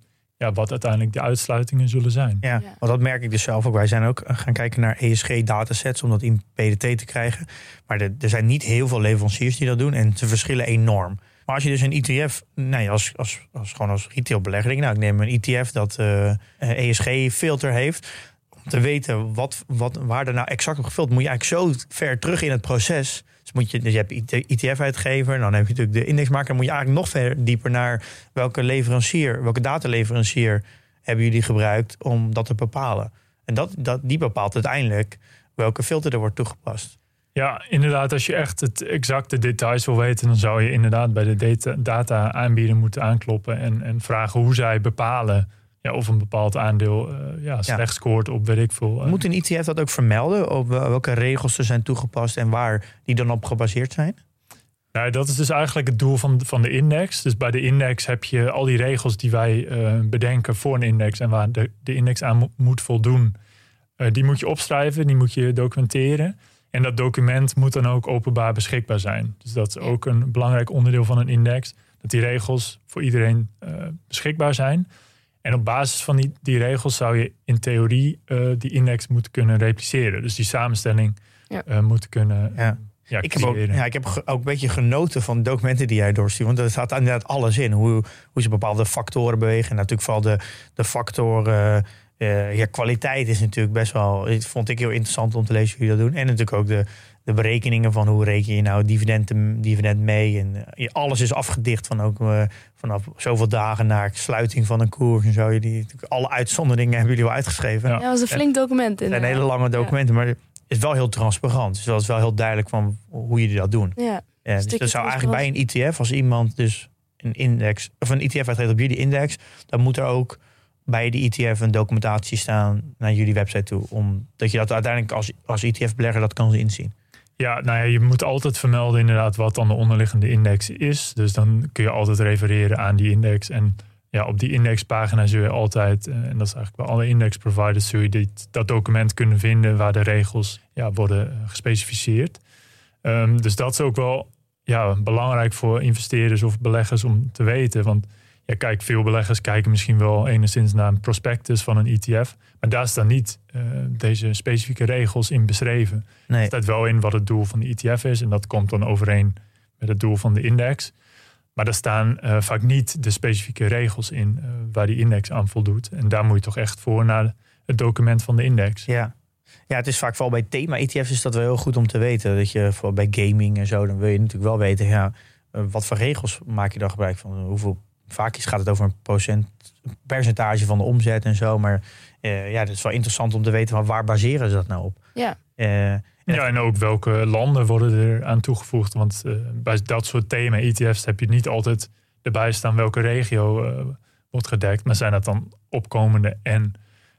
ja, wat uiteindelijk de uitsluitingen zullen zijn. Ja, Ja. want dat merk ik dus zelf ook. Wij zijn ook gaan kijken naar ESG-datasets om dat in PDT te krijgen. Maar er, er zijn niet heel veel leveranciers die dat doen en ze verschillen enorm. Maar als je dus een ETF, nee, als, als, als, gewoon als retailbelegger, denk ik, nou, ik neem een ETF dat eh ESG-filter heeft. Om te weten wat, wat, waar er nou exact op gevuld, moet je eigenlijk zo ver terug in het proces. Moet je, dus je hebt ETF-uitgever, dan heb je natuurlijk de indexmaker. Dan moet je eigenlijk nog verder dieper naar welke leverancier, welke dataleverancier hebben jullie gebruikt om dat te bepalen. En dat, dat, die bepaalt uiteindelijk welke filter er wordt toegepast. Ja, inderdaad. Als je echt het exacte details wil weten, dan zou je inderdaad bij de data, data aanbieder moeten aankloppen en, en vragen hoe zij bepalen ja, of een bepaald aandeel eh, ja, slecht scoort op weet ik veel. eh, Moet een ETF dat ook vermelden? Op welke regels er zijn toegepast en waar die dan op gebaseerd zijn? Nou, dat is dus eigenlijk het doel van, van de index. Dus bij de index heb je al die regels die wij eh, bedenken voor een index en waar de, de index aan mo- moet voldoen. Eh, die moet je opschrijven, die moet je documenteren. En dat document moet dan ook openbaar beschikbaar zijn. Dus dat is ook een belangrijk onderdeel van een index. Dat die regels voor iedereen eh, beschikbaar zijn. En op basis van die, die regels zou je in theorie eh, die index moeten kunnen repliceren. Dus die samenstelling Ja. eh, moeten kunnen Ja. ja, Ik heb, ook, creëren. ja, ik heb ook een beetje genoten van de documenten die jij doorstuurt. Want er staat inderdaad alles in. Hoe, hoe ze bepaalde factoren bewegen. En natuurlijk vooral de, de factor eh, ja, kwaliteit is natuurlijk best wel, vond ik heel interessant om te lezen hoe je dat doen. En natuurlijk ook de, de berekeningen van hoe reken je nou dividend, dividend mee. En eh, alles is afgedicht van ook uh, vanaf zoveel dagen naar sluiting van een koers en zo. Die, alle uitzonderingen hebben jullie wel uitgeschreven. Ja, dat was een flink document. Het zijn hele lange documenten, maar het is wel heel transparant. Dus dat is wel heel duidelijk van hoe jullie dat doen. Ja, ja dus dat zou eigenlijk bij een ETF, als iemand dus een index of een ETF uitgeeft op jullie index, dan moet er ook bij de ETF een documentatie staan naar jullie website toe. Omdat je dat uiteindelijk als, als ETF-belegger dat kan inzien. Ja, nou ja, je moet altijd vermelden inderdaad wat dan de onderliggende index is. Dus dan kun je altijd refereren aan die index. En ja, op die indexpagina zul je altijd, eh, en dat is eigenlijk bij alle index providers, zul je dit, dat document kunnen vinden waar de regels ja, worden eh, gespecificeerd. Um, dus dat is ook wel ja, belangrijk voor investeerders of beleggers om te weten. Want ja, kijk, veel beleggers kijken misschien wel enigszins naar een prospectus van een ETF. Maar daar staan niet uh, deze specifieke regels in beschreven. Nee. Er staat wel in wat het doel van de ETF is. En dat komt dan overeen met het doel van de index. Maar daar staan uh, vaak niet de specifieke regels in uh, waar die index aan voldoet. En daar moet je toch echt voor naar het document van de index. Ja. Ja, het is vaak vooral bij thema-ETF's is dat wel heel goed om te weten. Dat je voor bij gaming en zo, dan wil je natuurlijk wel weten, ja, wat voor regels maak je dan gebruik van? Hoeveel vaak gaat het over een procent, percentage van de omzet en zo. Maar uh, ja, het is wel interessant om te weten van waar baseren ze dat nou op. Ja. Uh, ja, en ook welke landen worden er aan toegevoegd. Want uh, bij dat soort thema-ETF's heb je niet altijd erbij staan welke regio wordt gedekt. Maar zijn dat dan opkomende en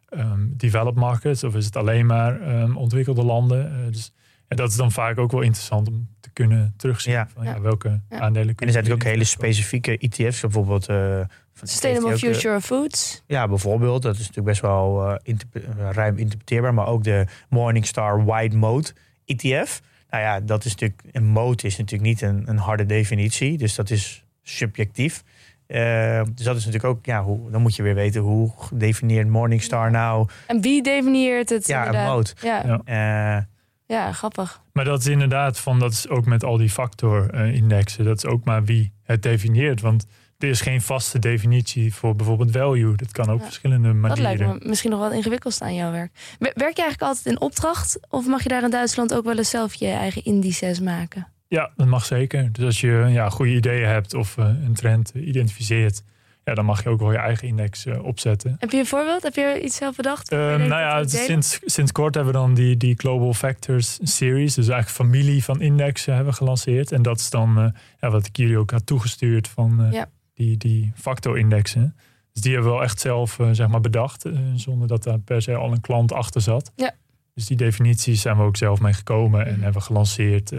um, developed markets? Of is het alleen maar um, ontwikkelde landen? dus en dat is dan vaak ook wel interessant om te kunnen terugzien ja. van ja, welke aandelen kunnen. En er zijn natuurlijk ook hele specifieke ETF's, bijvoorbeeld. Uh, Sustainable Future of Foods. Ja, bijvoorbeeld. Dat is natuurlijk best wel uh, interp ruim interpreteerbaar. Maar ook de Morningstar Wide Mode ETF. Nou ja, dat is natuurlijk. Een mode is natuurlijk niet een, een harde definitie. Dus dat is subjectief. Uh, dus dat is natuurlijk ook, ja, hoe, dan moet je weer weten hoe definieert Morningstar nou. En wie definieert het? Ja, inderdaad? een mode. Ja. ja. Ja, grappig. Maar dat is inderdaad van, dat is ook met al die factor-indexen. dat is ook maar wie het definieert. Want er is geen vaste definitie voor bijvoorbeeld value. Dat kan ook verschillende manieren. Dat lijkt me misschien nog wat ingewikkeld aan jouw werk. Werk je eigenlijk altijd in opdracht? Of mag je daar in Duitsland ook wel eens zelf je eigen indices maken? Ja, dat mag zeker. Dus als je ja, goede ideeën hebt of uh, een trend identificeert ja, dan mag je ook wel je eigen index uh, opzetten. Heb je een voorbeeld? Heb je iets zelf bedacht? Uh, nou ja, sinds, sinds kort hebben we dan die, die Global Factors Series, dus eigenlijk familie van indexen hebben gelanceerd. En dat is dan uh, ja, wat ik jullie ook had toegestuurd van ja. die, die factor-indexen. Dus die hebben we wel echt zelf zeg maar bedacht, zonder dat daar per se al een klant achter zat. Ja. Dus die definities zijn we ook zelf mee gekomen en hebben gelanceerd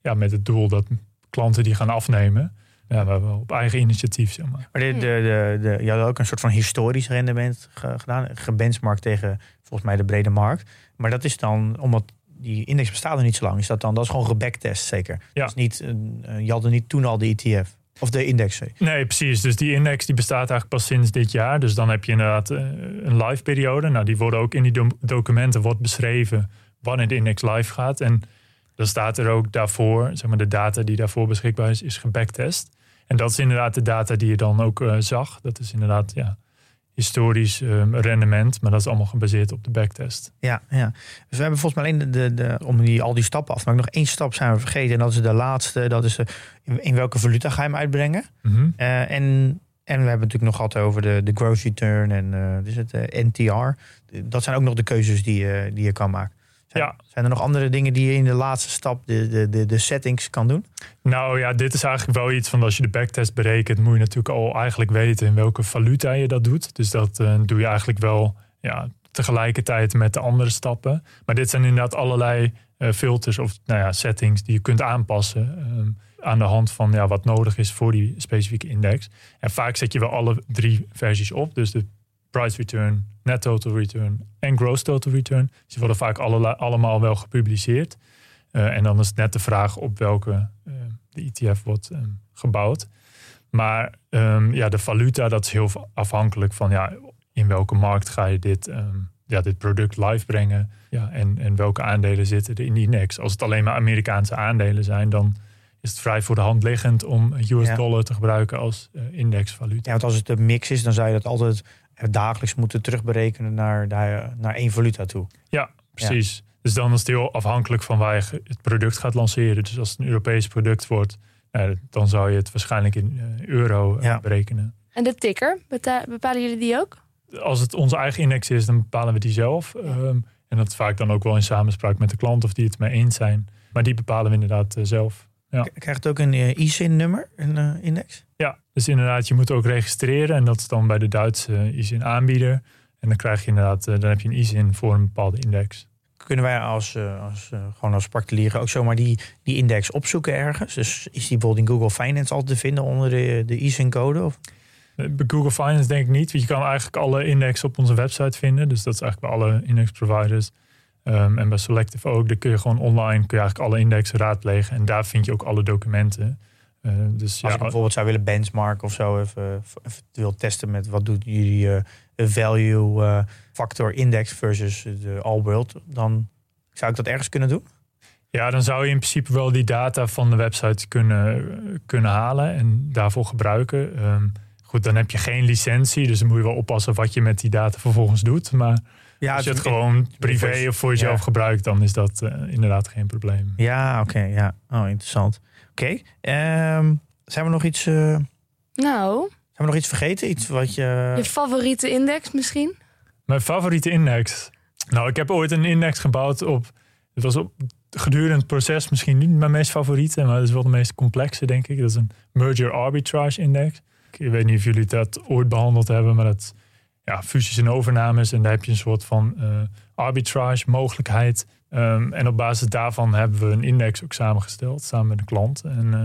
ja, met het doel dat klanten die gaan afnemen ja, we hebben op eigen initiatief, zeg maar. Maar de, de, de, de, je had ook een soort van historisch rendement gedaan, gebenchmarkt tegen volgens mij de brede markt. Maar dat is dan, omdat die index bestaat er niet zo lang, is dat dan, dat is gewoon gebacktest zeker. Ja. Dus niet, uh, je had er niet toen al de ETF. Of de index. Nee, precies. Dus die index die bestaat eigenlijk pas sinds dit jaar. Dus dan heb je inderdaad uh, een live periode. Nou, die worden ook in die documenten wordt beschreven wanneer de index live gaat. En dan staat er ook daarvoor, zeg maar de data die daarvoor beschikbaar is, is gebacktest. En dat is inderdaad de data die je dan ook uh, zag. Dat is inderdaad ja, historisch um, rendement, maar dat is allemaal gebaseerd op de backtest. Ja, ja. Dus we hebben volgens mij alleen de, de, om die, al die stappen af te maken. Nog één stap zijn we vergeten en dat is de laatste. Dat is uh, in, welke valuta ga je hem uitbrengen? Mm -hmm. uh, en, en we hebben natuurlijk nog gehad over de, de gross return en dus het NTR. Dat zijn ook nog de keuzes die, die je kan maken. Zijn, ja. zijn er nog andere dingen die je in de laatste stap, de, de, de, de settings, kan doen? Nou ja, dit is eigenlijk wel iets van als je de backtest berekent, moet je natuurlijk al eigenlijk weten in welke valuta je dat doet. Dus dat uh, doe je eigenlijk wel ja, tegelijkertijd met de andere stappen. Maar dit zijn inderdaad allerlei uh, filters of nou ja, settings die je kunt aanpassen. Um, aan de hand van ja, wat nodig is voor die specifieke index. En vaak zet je wel alle drie versies op. Dus de price return, net total return en gross total return. Dus die worden vaak alle, allemaal wel gepubliceerd. Uh, en dan is het net de vraag op welke uh, de ETF wordt um, gebouwd. Maar um, ja, de valuta, dat is heel afhankelijk van ja, in welke markt ga je dit, um, ja, dit product live brengen. Ja, en, en welke aandelen zitten er in die index. Als het alleen maar Amerikaanse aandelen zijn, dan is het vrij voor de hand liggend om US ja. dollar te gebruiken als uh, indexvaluta. Ja, want als het een mix is, dan zou je dat altijd dagelijks moeten terugberekenen naar, naar, naar één valuta toe. Ja, precies. Dus dan is het heel afhankelijk van waar je het product gaat lanceren. Dus als het een Europees product wordt, nou, dan zou je het waarschijnlijk in eh, euro eh, Ja. berekenen. En de ticker, bepalen jullie die ook? Als het onze eigen index is, dan bepalen we die zelf. Ehm, en dat vaak dan ook wel in samenspraak met de klant of die het mee eens zijn. Maar die bepalen we inderdaad eh, zelf. Ja. Krijgt het ook een eh, ISIN-nummer, een eh, index? Ja, dus inderdaad, je moet ook registreren. En dat is dan bij de Duitse eh, ISIN-aanbieder. En dan krijg je inderdaad, dan heb je een ISIN voor een bepaalde index. Kunnen wij als, als, gewoon als particulieren ook zomaar die, die index opzoeken ergens? Dus is die bijvoorbeeld in Google Finance altijd te vinden onder de, de ISIN-code? Of? Bij Google Finance denk ik niet, want je kan eigenlijk alle index op onze website vinden. Dus dat is eigenlijk bij alle index providers. Ehm, en bij Selective ook, daar kun je gewoon online kun je eigenlijk alle indexen raadplegen. En daar vind je ook alle documenten. Eh, dus Als ja, ik bijvoorbeeld zou willen benchmarken of zo, even, even wil testen met wat doet jullie eh, value eh, factor index versus de all world, dan zou ik dat ergens kunnen doen? ja, dan zou je in principe wel die data van de website kunnen, kunnen halen en daarvoor gebruiken. Ehm, goed, dan heb je geen licentie, dus dan moet je wel oppassen wat je met die data vervolgens doet. Maar Ja, als je het gewoon privé voor- of voor jezelf ja. gebruikt, dan is dat eh, inderdaad geen probleem. Ja, oké, ja. Oh, interessant. Oké, ehm, zijn we nog iets? eh, zijn Nou, we nog iets vergeten? Iets wat je? je favoriete index misschien? Mijn favoriete index. Nou, ik heb ooit een index gebouwd op. Het was op gedurende het proces misschien niet mijn meest favoriete, maar het is wel de meest complexe, denk ik. Dat is een merger arbitrage index. Ik weet niet of jullie dat ooit behandeld hebben, maar dat is, ja, fusies en overnames. En daar heb je een soort van eh, arbitrage mogelijkheid. Ehm, en op basis daarvan hebben we een index ook samengesteld, samen met een klant. En eh,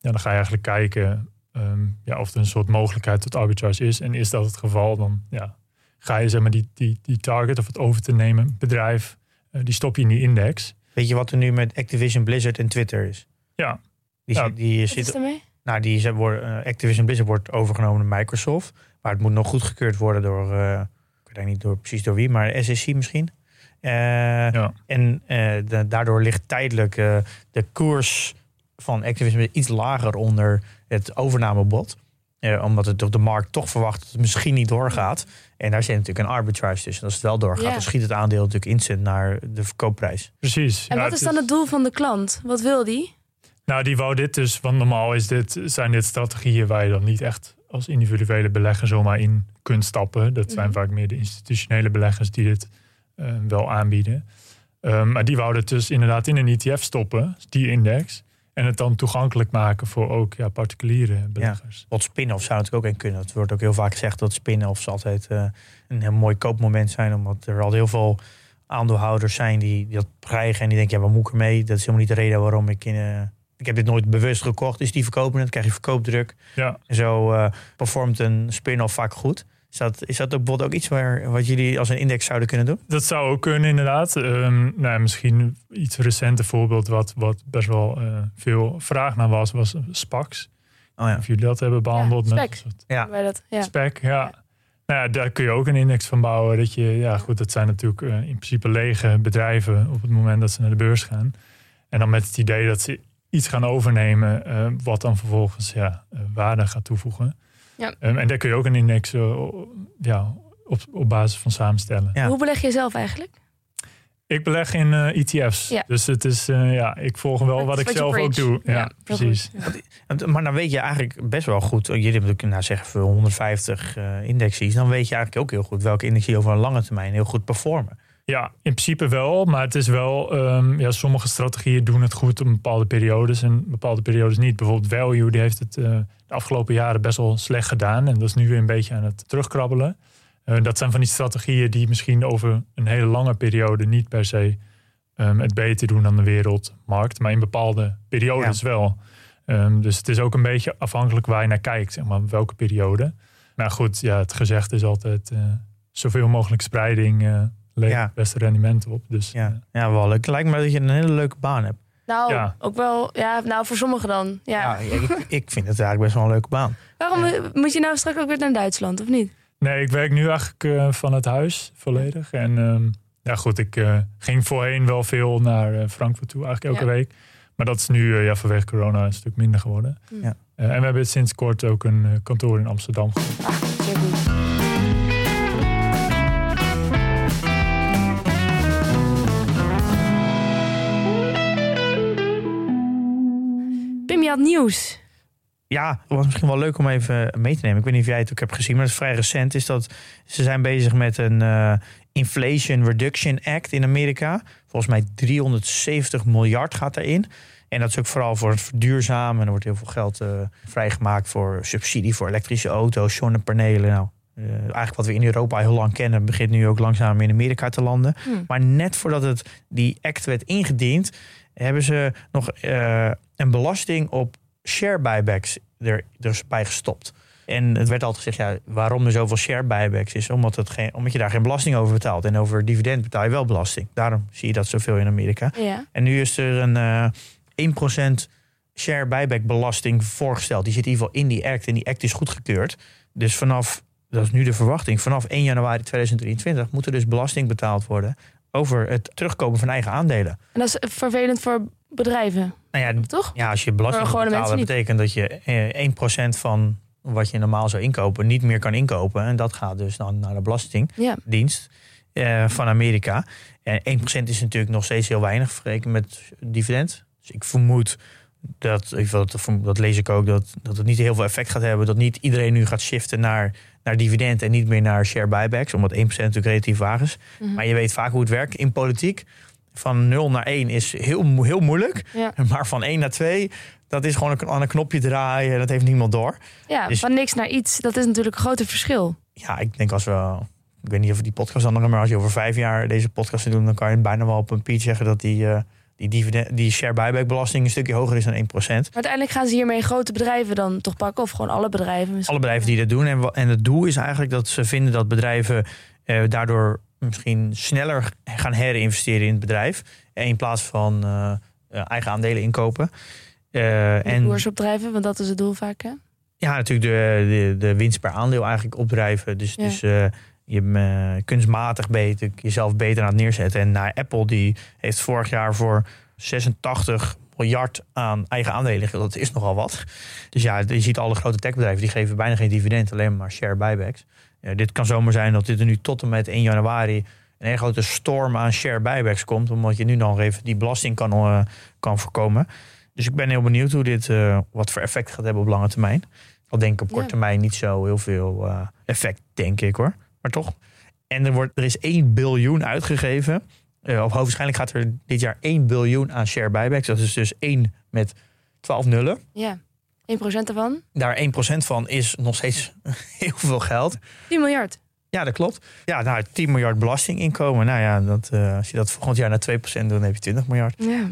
ja, dan ga je eigenlijk kijken ehm, ja, of er een soort mogelijkheid tot arbitrage is. En is dat het geval, dan ja, ga je zeg maar die, die, die target of het over te nemen bedrijf, eh, die stop je in die index. Weet je wat er nu met Activision Blizzard en Twitter is? Ja. Die, Ja. die Wat is zit, ermee? nou, die wordt, eh, Activision Blizzard wordt overgenomen door Microsoft, maar het moet nog goedgekeurd worden door, eh, ik weet niet door, precies door wie, maar SEC misschien. Eh, Ja. En eh, de- daardoor ligt tijdelijk eh, de koers van Activision Blizzard iets lager onder het overnamebod. Eh, omdat het door de markt toch verwacht dat het misschien niet doorgaat. En daar zit natuurlijk een arbitrage tussen. Als het wel doorgaat, Ja. dan schiet het aandeel natuurlijk instant naar de verkoopprijs. Precies. En Ja, wat is dan het doel van de klant? Wat wil die? Nou, die wou dit dus, want normaal is dit, zijn dit strategieën waar je dan niet echt als individuele belegger zomaar in kunt stappen. Dat zijn Mhm. vaak meer de institutionele beleggers die dit eh, wel aanbieden. Um, maar die wouden het dus inderdaad in een ETF stoppen, die index. En het dan toegankelijk maken voor ook ja, particuliere beleggers. Wat spin-off zou natuurlijk ook in kunnen. Het wordt ook heel vaak gezegd dat spin-offs altijd eh, een heel mooi koopmoment zijn. Omdat er al heel veel aandeelhouders zijn die, die dat krijgen. En die denken, ja, wat moet ik ermee? Dat is helemaal niet de reden waarom ik in... eh, ik heb dit nooit bewust gekocht. Dus die verkopen het, krijg je verkoopdruk. Ja. En zo eh, performt een spin-off vaak goed. Is dat, is dat ook, bijvoorbeeld ook iets waar, wat jullie als een index zouden kunnen doen? Dat zou ook kunnen, inderdaad. Ehm, nou, ja, misschien iets recenter voorbeeld wat, wat best wel eh, veel vraag naar was, was SPACs. Oh ja. Of jullie dat hebben behandeld Ja, met soort Ja. Bij dat, ja. spec. Ja. Nou ja, daar kun je ook een index van bouwen. Dat je, ja, goed, dat zijn natuurlijk eh, in principe lege bedrijven op het moment dat ze naar de beurs gaan. En dan met het idee dat ze iets gaan overnemen, eh, wat dan vervolgens ja, eh, waarde gaat toevoegen. Ja. Ehm, en daar kun je ook een index eh, ja, op, op basis van samenstellen. Ja. Hoe beleg je zelf eigenlijk? Ik beleg in eh, ETF's. Ja. Dus het is, eh, ja, ik volg wel Dat wat ik zelf ook doe. Ja, precies. Ja. Maar dan weet je eigenlijk best wel goed. Jullie hebben natuurlijk, nou zeggen we 150 eh indexes. Dan weet je eigenlijk ook heel goed welke indexen over een lange termijn heel goed performen. Ja, in principe wel. Maar het is wel, ehm, ja, sommige strategieën doen het goed op bepaalde periodes en bepaalde periodes niet. Bijvoorbeeld value, die heeft het eh, de afgelopen jaren best wel slecht gedaan. En dat is nu weer een beetje aan het terugkrabbelen. Eh, dat zijn van die strategieën die misschien over een hele lange periode niet per se ehm, het beter doen dan de wereldmarkt. Maar in bepaalde periodes wel. Ehm, dus het is ook een beetje afhankelijk waar je naar kijkt, zeg maar, welke periode. Maar goed, ja, het gezegd is altijd eh, zoveel mogelijk spreiding levert Ja. het beste rendement op. Dus Ja, ja wel leuk. Het lijkt me dat je een hele leuke baan hebt. Nou, Ja. ook wel, ja, nou voor sommigen dan. Ja. Ja, ik, ik vind het eigenlijk best wel een leuke baan. Waarom moet je nou straks ook weer naar Duitsland, of niet? Nee, ik werk nu eigenlijk eh, van het huis volledig. En ehm, ja, goed, ik eh, ging voorheen wel veel naar eh, Frankfurt toe, eigenlijk elke Ja. week. Maar dat is nu ja, vanwege corona een stuk minder geworden. Hm. Ja. Eh, en we hebben sinds kort ook een kantoor in Amsterdam. Ah, goed. Je had nieuws. Ja, het was misschien wel leuk om even mee te nemen. Ik weet niet of jij het ook hebt gezien, maar het is vrij recent. Is dat ze zijn bezig met een uh, Inflation Reduction Act in Amerika. Volgens mij 370 miljard gaat erin. En dat is ook vooral voor het verduurzamen. Er wordt heel veel geld uh, vrijgemaakt voor subsidie voor elektrische auto's, zonnepanelen. Nou, uh, eigenlijk wat we in Europa heel lang kennen, begint nu ook langzaam in Amerika te landen. Hmm. Maar net voordat het, die act werd ingediend, hebben ze nog uh, een belasting op share buybacks er, dus bij gestopt. En het werd altijd gezegd, ja, waarom er zoveel share buybacks is, omdat, het geen, omdat je daar geen belasting over betaalt. En over dividend betaal je wel belasting. Daarom zie je dat zoveel in Amerika. Ja. En nu is er een uh, 1% share buyback belasting voorgesteld. Die zit in ieder geval in die act en die act is goedgekeurd. Dus vanaf, dat is nu de verwachting, vanaf 1 januari 2023 moet er dus belasting betaald worden over het terugkomen van eigen aandelen. En dat is vervelend voor bedrijven. Nou ja, toch? Ja, als je belasting betalen, dat betekent dat je eh, 1% van wat je normaal zou inkopen niet meer kan inkopen. En dat gaat dus dan naar de Belastingdienst ja. uh, van Amerika. En 1% is natuurlijk nog steeds heel weinig vergeleken met dividend. Dus ik vermoed dat, dat lees ik ook, dat, dat het niet heel veel effect gaat hebben. Dat niet iedereen nu gaat shiften naar, naar dividend en niet meer naar share buybacks. Omdat 1% natuurlijk relatief vaag is. Mm -hmm. Maar je weet vaak hoe het werkt in politiek. Van 0 naar 1 is heel, heel moeilijk. Ja. Maar van 1 naar 2, dat is gewoon aan een knopje draaien. En dat heeft niemand door. Ja, Dus- van niks naar iets, dat is natuurlijk een groot verschil. Ja, ik denk als we... Ik weet niet of we die podcast dan nog... Maar als je over vijf jaar deze podcast doet... dan kan je bijna wel op een piet zeggen dat die... eh, die, dividend, die share buyback belasting een stukje hoger is dan 1%. Maar uiteindelijk gaan ze hiermee grote bedrijven dan toch pakken? Of gewoon alle bedrijven? misschien? Alle bedrijven die dat doen. En, en het doel is eigenlijk dat ze vinden dat bedrijven eh, daardoor misschien sneller gaan herinvesteren in het bedrijf. eh, In plaats van eh, eh, eigen aandelen inkopen. Eh, En koers opdrijven, want dat is het doel vaak, hè? ja, natuurlijk de, de, de winst per aandeel eigenlijk opdrijven. Dus, Ja. dus je eh, kunstmatig beter, jezelf beter aan het neerzetten. En naar Apple, die heeft vorig jaar voor 86 miljard aan eigen aandelen. Dat is nogal wat. Dus ja, je ziet alle grote techbedrijven, die geven bijna geen dividend, alleen maar share buybacks. Ja, dit kan zomaar zijn dat dit er nu tot en met 1 januari een hele grote storm aan share buybacks komt. Omdat je nu nog even die belasting kan, eh, kan voorkomen. Dus ik ben heel benieuwd hoe dit, eh, wat voor effect gaat hebben op lange termijn. Al denk ik op korte Ja. termijn niet zo heel veel effect, denk ik hoor. Maar toch. En er, wordt, er is 1 biljoen uitgegeven. Eh, of hoogstwaarschijnlijk gaat er dit jaar 1 biljoen aan share buybacks. Dat is dus 1 met 12 nullen. Ja. 1% ervan? Daar 1% van is nog steeds heel veel geld. 10 miljard. Ja, dat klopt. Ja, nou, 10 miljard belastinginkomen. Nou ja, dat, eh, als je dat volgend jaar naar 2% doet, dan heb je 20 miljard. Ja.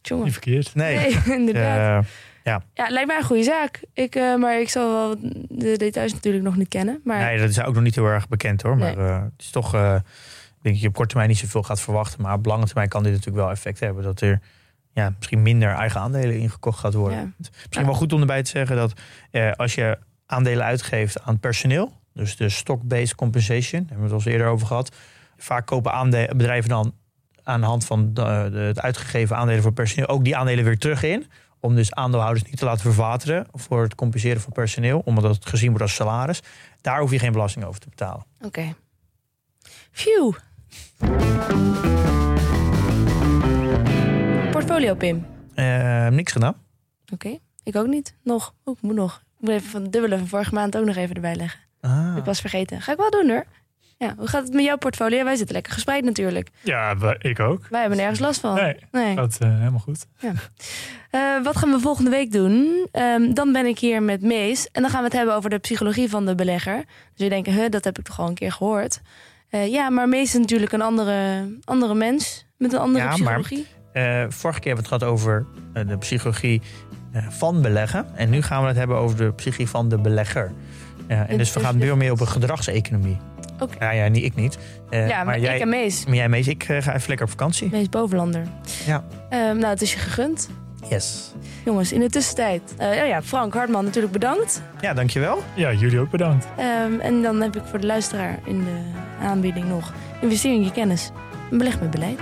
Tjonge. Niet verkeerd. Nee, Nee, inderdaad. eh, ja, het lijkt mij een goede zaak. Ik, eh, maar ik zal wel de details natuurlijk nog niet kennen. Maar nee, dat is ook nog niet heel erg bekend hoor. Maar Nee. eh, het is toch, eh, ik denk dat je op korte termijn niet zoveel gaat verwachten. Maar op lange termijn kan dit natuurlijk wel effect hebben. Dat er ja, misschien minder eigen aandelen ingekocht gaat worden. Ja. Misschien wel goed om erbij te zeggen dat als je aandelen uitgeeft aan personeel, dus de stock-based compensation, daar hebben we het al eens eerder over gehad. Vaak kopen bedrijven dan aan de hand van de, de- het uitgegeven aandelen voor personeel ook die aandelen weer terug in. Om dus aandeelhouders niet te laten verwateren voor het compenseren van personeel, omdat het gezien wordt als salaris. Daar hoef je geen belasting over te betalen. Oké. Phew. Portfolio, Pim. Eh, niks gedaan. Oké. Ik ook niet. Nog. Oh, ik moet nog. Ik moet even van het dubbele van vorige maand ook nog even erbij leggen. Ah. Ik was vergeten. Ga ik wel doen hoor. Ja, hoe gaat het met jouw portfolio? Wij zitten lekker gespreid natuurlijk. Ja, ik ook. Wij hebben nergens last van. Nee, Nee. dat eh, helemaal goed. Eh, wat gaan we volgende week doen? Ehm, dan ben ik hier met Mees. En dan gaan we het hebben over de psychologie van de belegger. Dus je denkt, huh, dat heb ik toch al een keer gehoord. Eh, ja, maar Mees is natuurlijk een andere, andere mens. Met een andere Ja, maar- psychologie. Eh, vorige keer hebben we het gehad over de psychologie eh, van beleggen. En nu gaan we het hebben over de psychologie van de belegger. Ja, en dus we gaan nu meer op een gedragseconomie. Oké. Ja, ja, niet, ik niet. Eh, ja, maar, jij, ik en Mees. maar jij, Mees, ik eh, ga even lekker op vakantie. Mees Bovenlander. Ja. Ehm, nou, het is je gegund. Yes. Jongens, in de tussentijd. eh, ja, ja, Frank Hartman natuurlijk bedankt. Ja, dankjewel. Ja, jullie ook bedankt. Ehm, en dan heb ik voor de luisteraar in de aanbieding nog... investeer in je kennis en beleg met beleid.